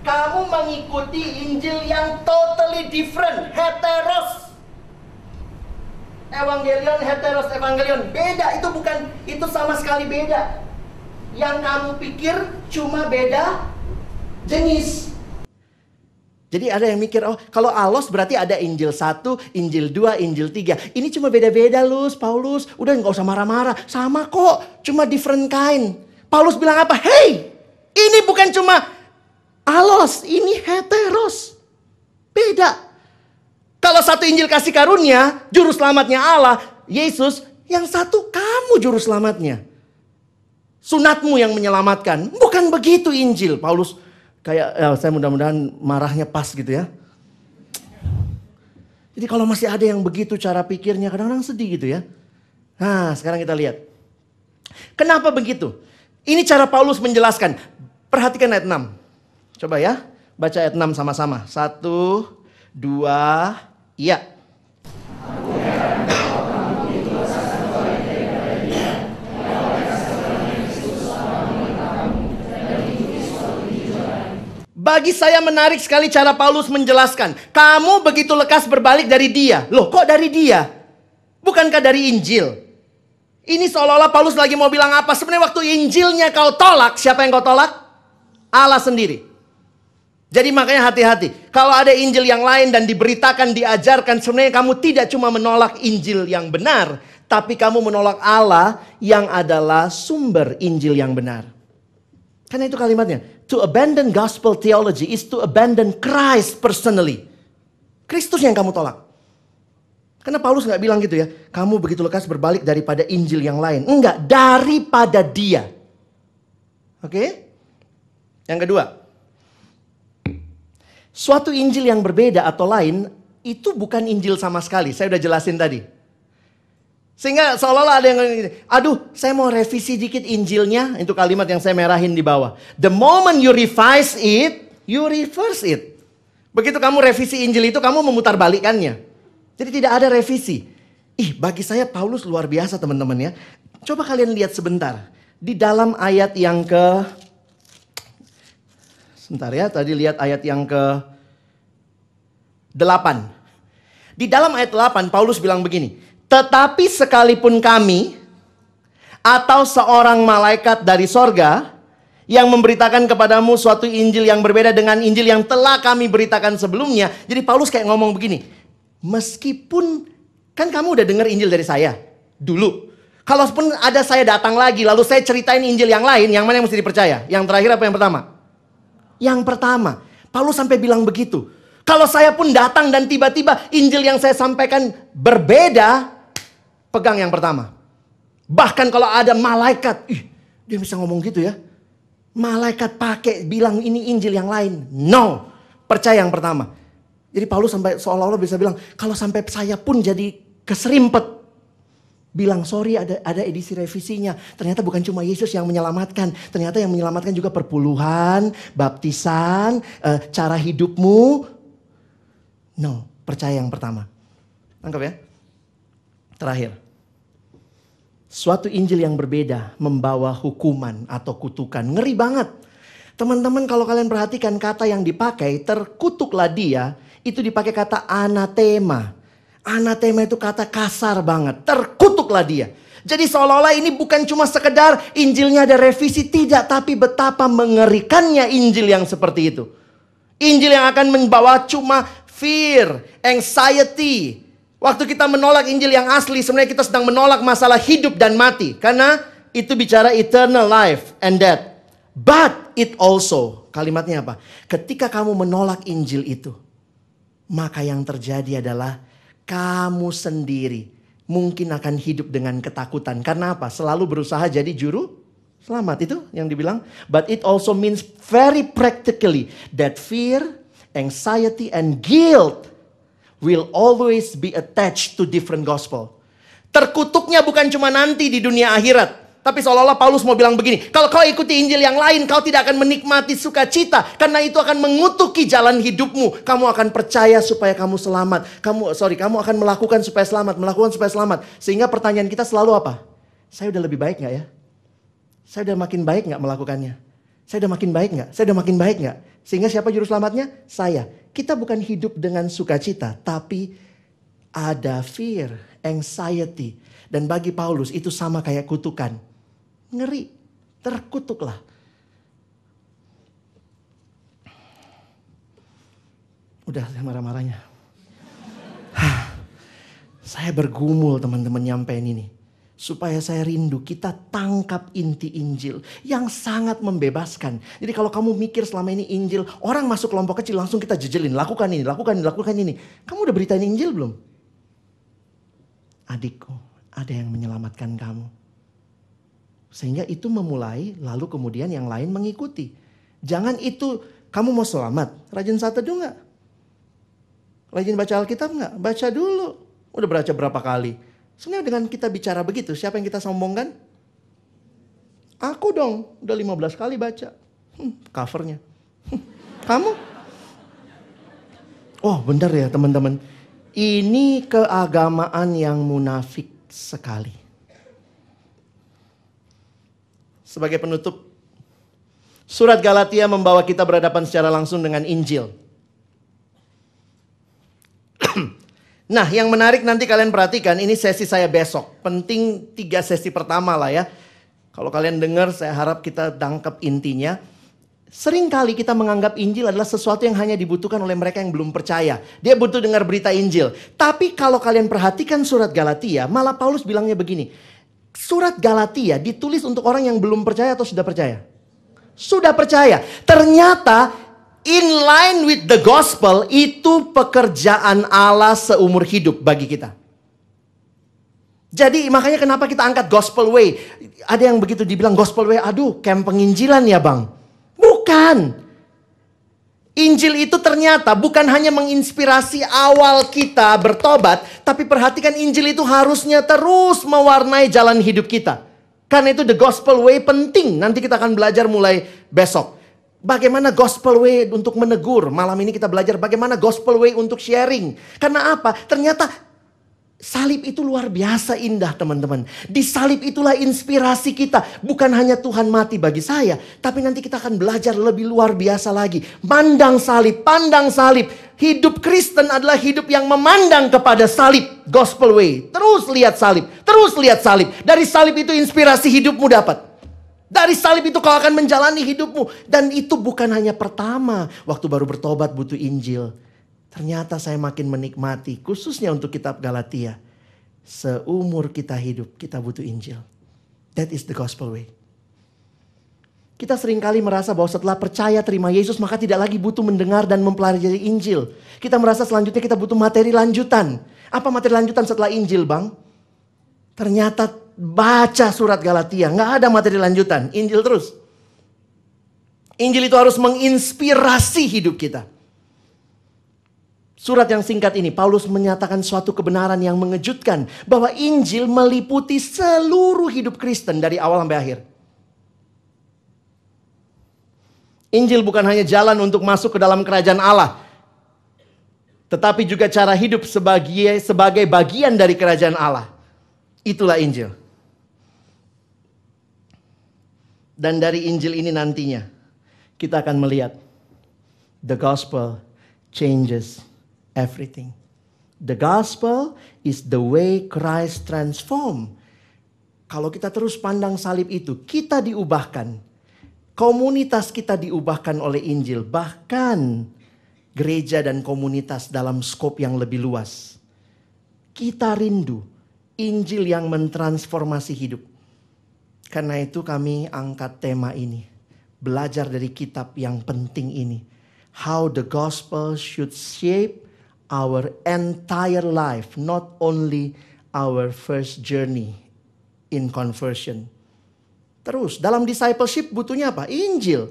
Kamu mengikuti Injil yang totally different, heteros. Evangelion, heteros, evangelion. Beda, itu bukan, itu sama sekali beda. Yang kamu pikir cuma beda jenis. Jadi ada yang mikir, oh kalau alos berarti ada Injil 1, Injil 2, Injil 3. Ini cuma beda-beda Lus, Paulus. Udah nggak usah marah-marah. Sama kok, cuma different kind. Paulus bilang apa? Hey, ini bukan cuma alos, ini heteros. Beda. Kalau satu Injil kasih karunia, juru selamatnya Allah, Yesus. Yang satu kamu juru selamatnya. Sunatmu yang menyelamatkan. Bukan begitu Injil, Paulus kayak ya, saya mudah-mudahan marahnya pas gitu ya. Jadi kalau masih ada yang begitu cara pikirnya kadang-kadang sedih gitu ya. Nah sekarang kita lihat. Kenapa begitu? Ini cara Paulus menjelaskan. Perhatikan ayat 6. Coba ya. Baca ayat 6 sama-sama. Satu, dua, iya. Bagi saya menarik sekali cara Paulus menjelaskan. Kamu begitu lekas berbalik dari dia. Loh kok dari dia? Bukankah dari Injil? Ini seolah-olah Paulus lagi mau bilang apa? Sebenarnya waktu Injilnya kau tolak, siapa yang kau tolak? Allah sendiri. Jadi makanya hati-hati. Kalau ada Injil yang lain dan diberitakan, diajarkan, sebenarnya kamu tidak cuma menolak Injil yang benar, tapi kamu menolak Allah yang adalah sumber Injil yang benar. Karena itu kalimatnya. To abandon gospel theology is to abandon Christ personally. Kristus yang kamu tolak. Karena Paulus nggak bilang gitu ya. Kamu begitu lekas berbalik daripada Injil yang lain. Enggak, daripada dia. Oke? Yang kedua. Suatu Injil yang berbeda atau lain itu bukan Injil sama sekali. Saya udah jelasin tadi. Sehingga seolah-olah ada yang gini, aduh saya mau revisi dikit Injilnya. Itu kalimat yang saya merahin di bawah. The moment you revise it, you reverse it. Begitu kamu revisi Injil itu, kamu memutar balikannya. Jadi tidak ada revisi. Ih, bagi saya Paulus luar biasa teman-teman ya. Coba kalian lihat sebentar. Di dalam ayat yang ke... Sebentar ya, tadi lihat ayat yang ke... 8. Di dalam ayat 8, Paulus bilang begini. Tetapi sekalipun kami atau seorang malaikat dari sorga yang memberitakan kepadamu suatu Injil yang berbeda dengan Injil yang telah kami beritakan sebelumnya. Jadi Paulus kayak ngomong begini, meskipun kan kamu udah dengar Injil dari saya dulu. Kalaupun ada saya datang lagi lalu saya ceritain Injil yang lain, yang mana yang mesti dipercaya? Yang terakhir apa yang pertama? Yang pertama. Paulus sampai bilang begitu. Kalau saya pun datang dan tiba-tiba Injil yang saya sampaikan berbeda, pegang yang pertama. Bahkan kalau ada malaikat, ih, dia bisa ngomong gitu ya. Malaikat pakai bilang ini Injil yang lain. No, percaya yang pertama. Jadi Paulus sampai seolah-olah bisa bilang, kalau sampai saya pun jadi keserimpet. Bilang sorry ada ada edisi revisinya. Ternyata bukan cuma Yesus yang menyelamatkan. Ternyata yang menyelamatkan juga perpuluhan, baptisan, uh, cara hidupmu. No, percaya yang pertama. Tangkap ya. Terakhir. Suatu Injil yang berbeda membawa hukuman atau kutukan. Ngeri banget. Teman-teman kalau kalian perhatikan kata yang dipakai terkutuklah dia. Itu dipakai kata anatema. Anatema itu kata kasar banget. Terkutuklah dia. Jadi seolah-olah ini bukan cuma sekedar Injilnya ada revisi, tidak. Tapi betapa mengerikannya Injil yang seperti itu. Injil yang akan membawa cuma fear, anxiety. Waktu kita menolak Injil yang asli, sebenarnya kita sedang menolak masalah hidup dan mati. Karena itu bicara eternal life and death. But it also, kalimatnya apa? Ketika kamu menolak Injil itu, maka yang terjadi adalah kamu sendiri mungkin akan hidup dengan ketakutan. Karena apa? Selalu berusaha jadi juru selamat itu yang dibilang. But it also means very practically that fear, anxiety and guilt will always be attached to different gospel. Terkutuknya bukan cuma nanti di dunia akhirat. Tapi seolah-olah Paulus mau bilang begini, kalau kau ikuti Injil yang lain, kau tidak akan menikmati sukacita. Karena itu akan mengutuki jalan hidupmu. Kamu akan percaya supaya kamu selamat. Kamu, sorry, kamu akan melakukan supaya selamat, melakukan supaya selamat. Sehingga pertanyaan kita selalu apa? Saya udah lebih baik nggak ya? Saya udah makin baik nggak melakukannya? Saya udah makin baik nggak? Saya udah makin baik nggak? Sehingga siapa juru selamatnya? Saya. Kita bukan hidup dengan sukacita, tapi ada fear, anxiety. Dan bagi Paulus itu sama kayak kutukan ngeri, terkutuklah. Udah marah-marahnya. saya bergumul teman-teman nyampein ini. Supaya saya rindu kita tangkap inti Injil yang sangat membebaskan. Jadi kalau kamu mikir selama ini Injil, orang masuk kelompok kecil langsung kita jejelin. Lakukan ini, lakukan ini, lakukan ini. Kamu udah beritain Injil belum? Adikku, ada yang menyelamatkan kamu. Sehingga itu memulai, lalu kemudian yang lain mengikuti. Jangan itu, kamu mau selamat, rajin saat teduh nggak? Rajin baca Alkitab nggak? Baca dulu. Udah baca berapa kali? Sebenarnya dengan kita bicara begitu, siapa yang kita sombongkan? Aku dong, udah 15 kali baca. Hmm, covernya. Hmm, kamu? Oh benar ya teman-teman. Ini keagamaan yang munafik sekali. sebagai penutup. Surat Galatia membawa kita berhadapan secara langsung dengan Injil. Nah, yang menarik nanti kalian perhatikan, ini sesi saya besok. Penting tiga sesi pertama lah ya. Kalau kalian dengar, saya harap kita tangkap intinya. Seringkali kita menganggap Injil adalah sesuatu yang hanya dibutuhkan oleh mereka yang belum percaya. Dia butuh dengar berita Injil. Tapi kalau kalian perhatikan surat Galatia, malah Paulus bilangnya begini. Surat Galatia ditulis untuk orang yang belum percaya atau sudah percaya? Sudah percaya. Ternyata in line with the gospel itu pekerjaan Allah seumur hidup bagi kita. Jadi makanya kenapa kita angkat gospel way. Ada yang begitu dibilang gospel way, aduh camp penginjilan ya bang. Bukan. Injil itu ternyata bukan hanya menginspirasi awal kita bertobat, tapi perhatikan Injil itu harusnya terus mewarnai jalan hidup kita. Karena itu the gospel way penting. Nanti kita akan belajar mulai besok. Bagaimana gospel way untuk menegur. Malam ini kita belajar bagaimana gospel way untuk sharing. Karena apa? Ternyata Salib itu luar biasa indah teman-teman. Di salib itulah inspirasi kita. Bukan hanya Tuhan mati bagi saya. Tapi nanti kita akan belajar lebih luar biasa lagi. Mandang salib, pandang salib. Hidup Kristen adalah hidup yang memandang kepada salib. Gospel way. Terus lihat salib. Terus lihat salib. Dari salib itu inspirasi hidupmu dapat. Dari salib itu kau akan menjalani hidupmu. Dan itu bukan hanya pertama. Waktu baru bertobat butuh Injil Ternyata saya makin menikmati, khususnya untuk kitab Galatia. Seumur kita hidup, kita butuh Injil. That is the gospel way. Kita sering kali merasa bahwa setelah percaya terima Yesus maka tidak lagi butuh mendengar dan mempelajari Injil. Kita merasa selanjutnya kita butuh materi lanjutan. Apa materi lanjutan setelah Injil bang? Ternyata baca surat Galatia, nggak ada materi lanjutan. Injil terus. Injil itu harus menginspirasi hidup kita. Surat yang singkat ini, Paulus menyatakan suatu kebenaran yang mengejutkan. Bahwa Injil meliputi seluruh hidup Kristen dari awal sampai akhir. Injil bukan hanya jalan untuk masuk ke dalam kerajaan Allah. Tetapi juga cara hidup sebagai, sebagai bagian dari kerajaan Allah. Itulah Injil. Dan dari Injil ini nantinya kita akan melihat the gospel changes everything. The gospel is the way Christ transform Kalau kita terus pandang salib itu, kita diubahkan. Komunitas kita diubahkan oleh Injil. Bahkan gereja dan komunitas dalam skop yang lebih luas. Kita rindu Injil yang mentransformasi hidup. Karena itu kami angkat tema ini. Belajar dari kitab yang penting ini. How the gospel should shape our entire life. Not only our first journey in conversion. Terus dalam discipleship butuhnya apa? Injil.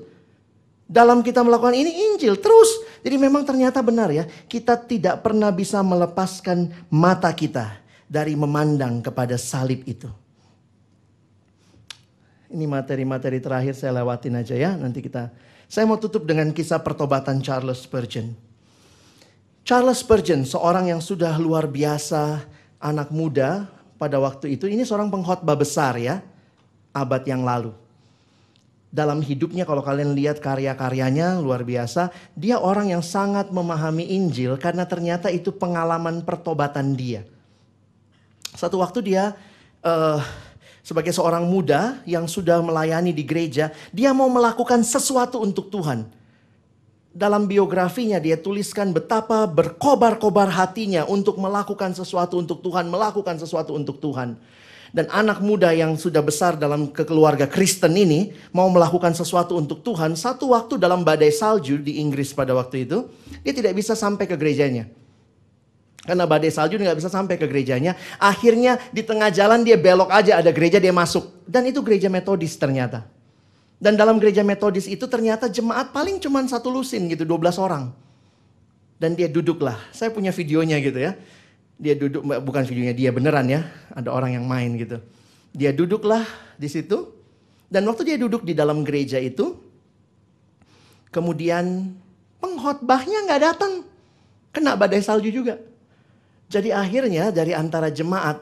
Dalam kita melakukan ini Injil terus. Jadi memang ternyata benar ya, kita tidak pernah bisa melepaskan mata kita dari memandang kepada salib itu. Ini materi-materi terakhir saya lewatin aja ya, nanti kita saya mau tutup dengan kisah pertobatan Charles Spurgeon. Charles Spurgeon, seorang yang sudah luar biasa, anak muda, pada waktu itu. Ini seorang pengkhotbah besar ya, abad yang lalu. Dalam hidupnya kalau kalian lihat karya-karyanya luar biasa, dia orang yang sangat memahami Injil karena ternyata itu pengalaman pertobatan dia. Satu waktu dia uh, sebagai seorang muda yang sudah melayani di gereja, dia mau melakukan sesuatu untuk Tuhan dalam biografinya dia tuliskan betapa berkobar-kobar hatinya untuk melakukan sesuatu untuk Tuhan, melakukan sesuatu untuk Tuhan. Dan anak muda yang sudah besar dalam kekeluarga Kristen ini mau melakukan sesuatu untuk Tuhan. Satu waktu dalam badai salju di Inggris pada waktu itu, dia tidak bisa sampai ke gerejanya. Karena badai salju nggak bisa sampai ke gerejanya. Akhirnya di tengah jalan dia belok aja ada gereja dia masuk. Dan itu gereja metodis ternyata. Dan dalam gereja metodis itu ternyata jemaat paling cuma satu lusin gitu, 12 orang. Dan dia duduklah, saya punya videonya gitu ya. Dia duduk, bukan videonya dia beneran ya, ada orang yang main gitu. Dia duduklah di situ. Dan waktu dia duduk di dalam gereja itu, kemudian pengkhotbahnya nggak datang. Kena badai salju juga. Jadi akhirnya dari antara jemaat,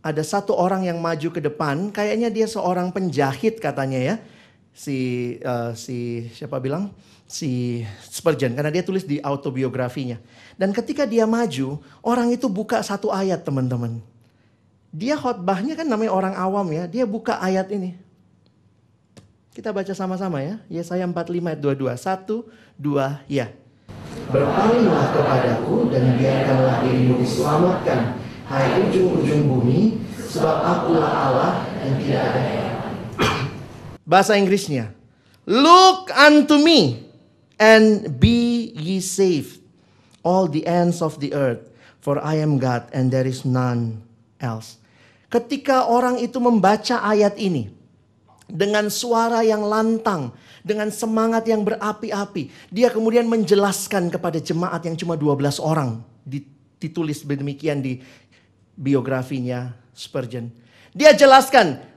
ada satu orang yang maju ke depan, kayaknya dia seorang penjahit katanya ya si uh, si siapa bilang si Spurgeon karena dia tulis di autobiografinya. Dan ketika dia maju, orang itu buka satu ayat teman-teman. Dia khotbahnya kan namanya orang awam ya, dia buka ayat ini. Kita baca sama-sama ya. Yesaya 45 ayat 22. Satu, dua, ya. Berpalinglah kepadaku dan biarkanlah dirimu diselamatkan. Hai ujung-ujung bumi, sebab akulah Allah yang tidak ada Bahasa Inggrisnya. Look unto me and be ye saved, all the ends of the earth, for I am God and there is none else. Ketika orang itu membaca ayat ini dengan suara yang lantang, dengan semangat yang berapi-api, dia kemudian menjelaskan kepada jemaat yang cuma 12 orang. Ditulis demikian di biografinya Spurgeon. Dia jelaskan,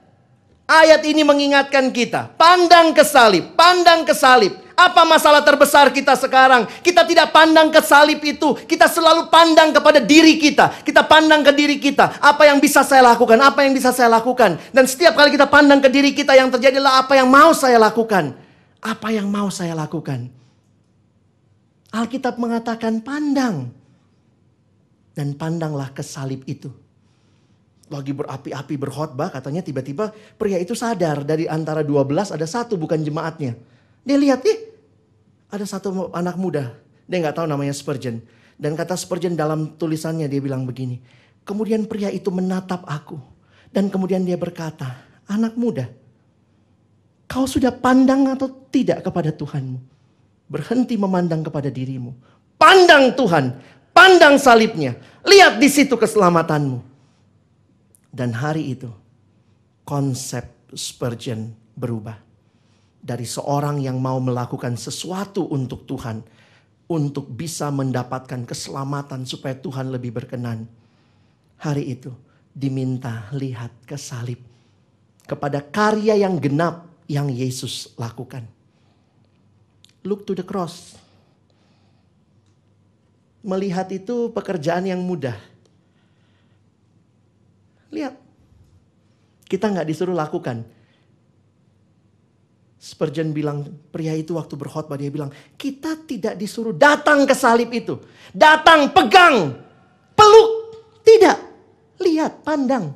Ayat ini mengingatkan kita, pandang ke salib, pandang ke salib. Apa masalah terbesar kita sekarang? Kita tidak pandang ke salib itu. Kita selalu pandang kepada diri kita. Kita pandang ke diri kita. Apa yang bisa saya lakukan? Apa yang bisa saya lakukan? Dan setiap kali kita pandang ke diri kita yang terjadilah apa yang mau saya lakukan. Apa yang mau saya lakukan? Alkitab mengatakan pandang. Dan pandanglah ke salib itu lagi berapi-api berkhotbah katanya tiba-tiba pria itu sadar dari antara 12 ada satu bukan jemaatnya. Dia lihat ih ada satu anak muda. Dia nggak tahu namanya Spurgeon. Dan kata Spurgeon dalam tulisannya dia bilang begini. Kemudian pria itu menatap aku. Dan kemudian dia berkata, anak muda, kau sudah pandang atau tidak kepada Tuhanmu? Berhenti memandang kepada dirimu. Pandang Tuhan, pandang salibnya. Lihat di situ keselamatanmu. Dan hari itu konsep Spurgeon berubah. Dari seorang yang mau melakukan sesuatu untuk Tuhan. Untuk bisa mendapatkan keselamatan supaya Tuhan lebih berkenan. Hari itu diminta lihat ke salib. Kepada karya yang genap yang Yesus lakukan. Look to the cross. Melihat itu pekerjaan yang mudah Lihat. Kita nggak disuruh lakukan. Spurgeon bilang, pria itu waktu berkhotbah dia bilang, kita tidak disuruh datang ke salib itu. Datang, pegang, peluk. Tidak. Lihat, pandang.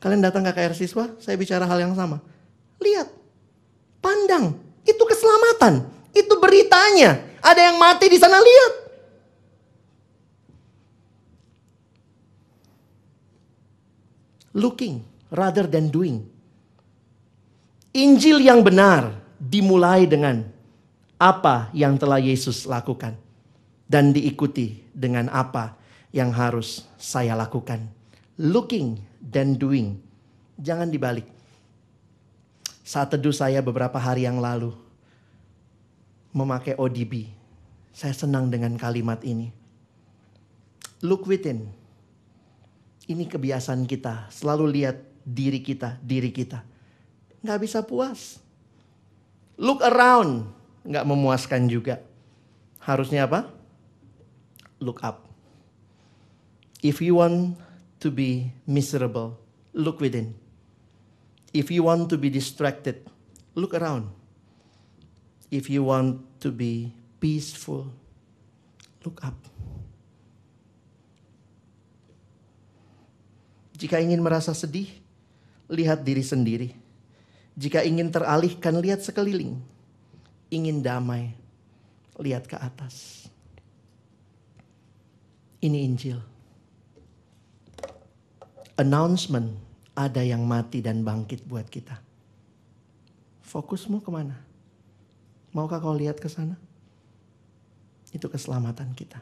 Kalian datang ke KR siswa, saya bicara hal yang sama. Lihat, pandang, itu keselamatan, itu beritanya. Ada yang mati di sana, lihat. Looking rather than doing. Injil yang benar dimulai dengan apa yang telah Yesus lakukan dan diikuti dengan apa yang harus saya lakukan. Looking dan doing. Jangan dibalik. Saat teduh saya beberapa hari yang lalu memakai ODB. Saya senang dengan kalimat ini. Look within. Ini kebiasaan kita. Selalu lihat diri kita, diri kita. Nggak bisa puas. Look around. Nggak memuaskan juga. Harusnya apa? Look up. If you want to be miserable, look within. If you want to be distracted, look around. If you want to be peaceful, look up. Jika ingin merasa sedih, lihat diri sendiri. Jika ingin teralihkan, lihat sekeliling. Ingin damai, lihat ke atas. Ini Injil. Announcement, ada yang mati dan bangkit buat kita. Fokusmu ke mana? Maukah kau lihat ke sana? Itu keselamatan kita.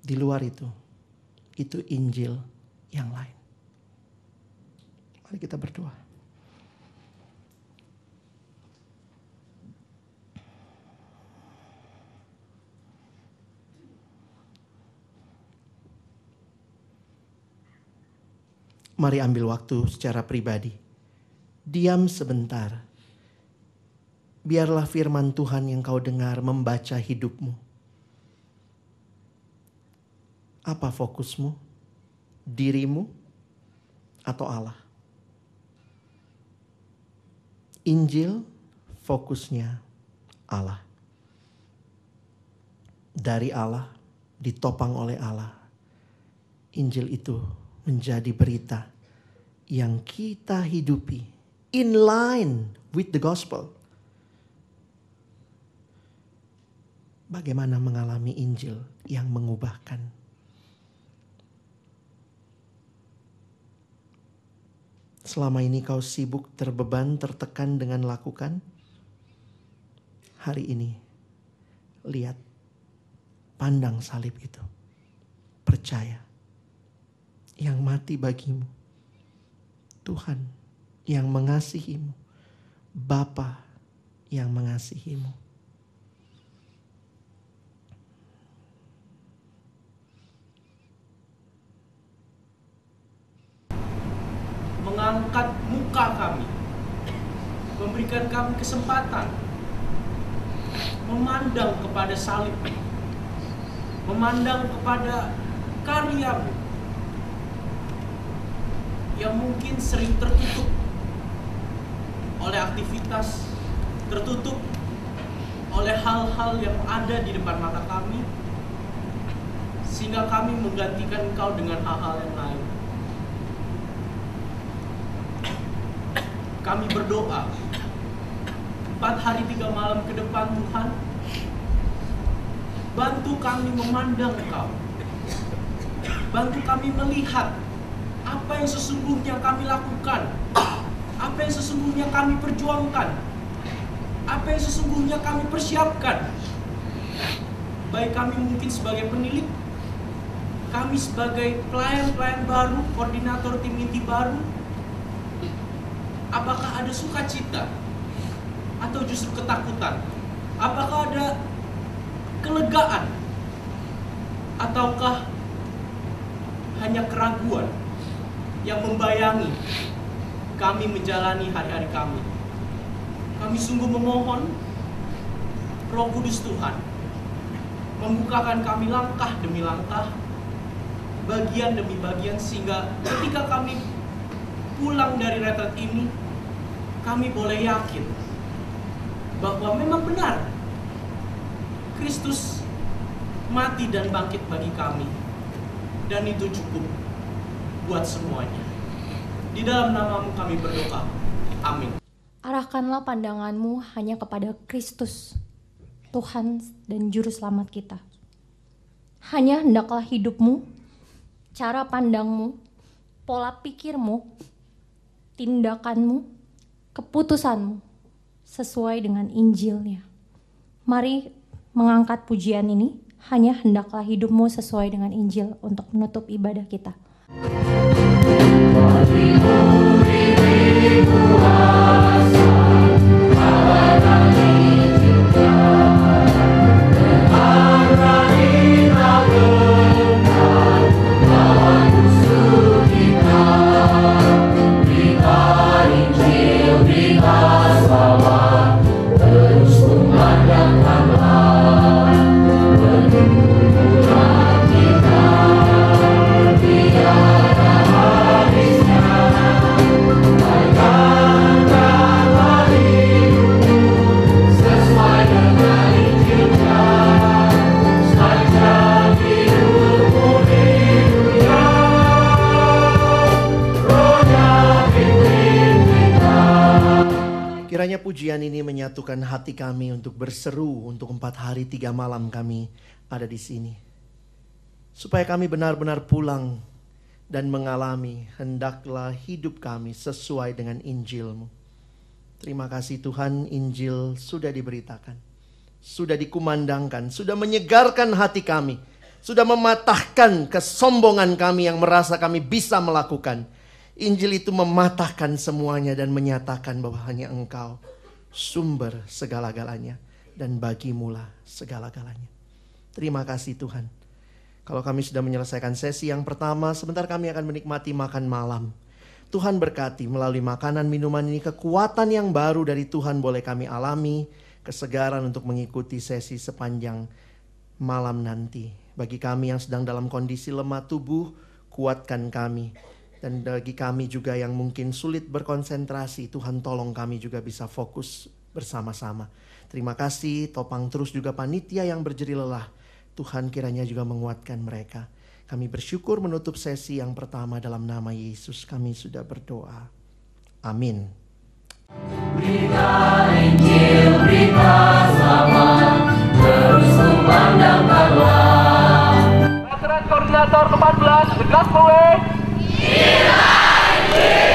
Di luar itu, itu Injil yang lain. Mari kita berdoa. Mari ambil waktu secara pribadi. Diam sebentar. Biarlah firman Tuhan yang kau dengar membaca hidupmu. Apa fokusmu? Dirimu atau Allah? Injil fokusnya Allah. Dari Allah, ditopang oleh Allah. Injil itu menjadi berita yang kita hidupi in line with the gospel. Bagaimana mengalami Injil yang mengubahkan? Selama ini kau sibuk, terbeban, tertekan dengan lakukan. Hari ini, lihat, pandang salib itu. Percaya yang mati bagimu. Tuhan yang mengasihimu. Bapa yang mengasihimu. mengangkat muka kami, memberikan kami kesempatan memandang kepada salib, memandang kepada karyamu yang mungkin sering tertutup oleh aktivitas, tertutup oleh hal-hal yang ada di depan mata kami, sehingga kami menggantikan Engkau dengan hal-hal yang lain. Kami berdoa empat hari tiga malam ke depan Tuhan, bantu kami memandang Engkau, bantu kami melihat apa yang sesungguhnya kami lakukan, apa yang sesungguhnya kami perjuangkan, apa yang sesungguhnya kami persiapkan. Baik kami mungkin sebagai penilik, kami sebagai pelayan-pelayan baru, koordinator tim inti baru, apakah ada sukacita atau justru ketakutan? Apakah ada kelegaan ataukah hanya keraguan yang membayangi kami menjalani hari-hari kami? Kami sungguh memohon Roh Kudus Tuhan membukakan kami langkah demi langkah, bagian demi bagian sehingga ketika kami pulang dari retret ini, kami boleh yakin bahwa memang benar Kristus mati dan bangkit bagi kami. Dan itu cukup buat semuanya. Di dalam namamu kami berdoa. Amin. Arahkanlah pandanganmu hanya kepada Kristus, Tuhan dan Juru Selamat kita. Hanya hendaklah hidupmu, cara pandangmu, pola pikirmu, tindakanmu, keputusanmu sesuai dengan Injilnya. Mari mengangkat pujian ini, hanya hendaklah hidupmu sesuai dengan Injil untuk menutup ibadah kita. Kiranya menyatukan hati kami untuk berseru untuk empat hari tiga malam kami ada di sini. Supaya kami benar-benar pulang dan mengalami hendaklah hidup kami sesuai dengan Injilmu. Terima kasih Tuhan Injil sudah diberitakan. Sudah dikumandangkan, sudah menyegarkan hati kami. Sudah mematahkan kesombongan kami yang merasa kami bisa melakukan. Injil itu mematahkan semuanya dan menyatakan bahwa hanya engkau sumber segala-galanya dan bagimulah segala-galanya. Terima kasih Tuhan. Kalau kami sudah menyelesaikan sesi yang pertama, sebentar kami akan menikmati makan malam. Tuhan berkati melalui makanan minuman ini kekuatan yang baru dari Tuhan boleh kami alami, kesegaran untuk mengikuti sesi sepanjang malam nanti. Bagi kami yang sedang dalam kondisi lemah tubuh, kuatkan kami dan bagi kami juga yang mungkin sulit berkonsentrasi, Tuhan tolong kami juga bisa fokus bersama-sama. Terima kasih topang terus juga panitia yang berjeri lelah. Tuhan kiranya juga menguatkan mereka. Kami bersyukur menutup sesi yang pertama dalam nama Yesus kami sudah berdoa. Amin. Berita Injil, berita selamat, terus kumandangkanlah. Koordinator 14, The Gospel Way. Eli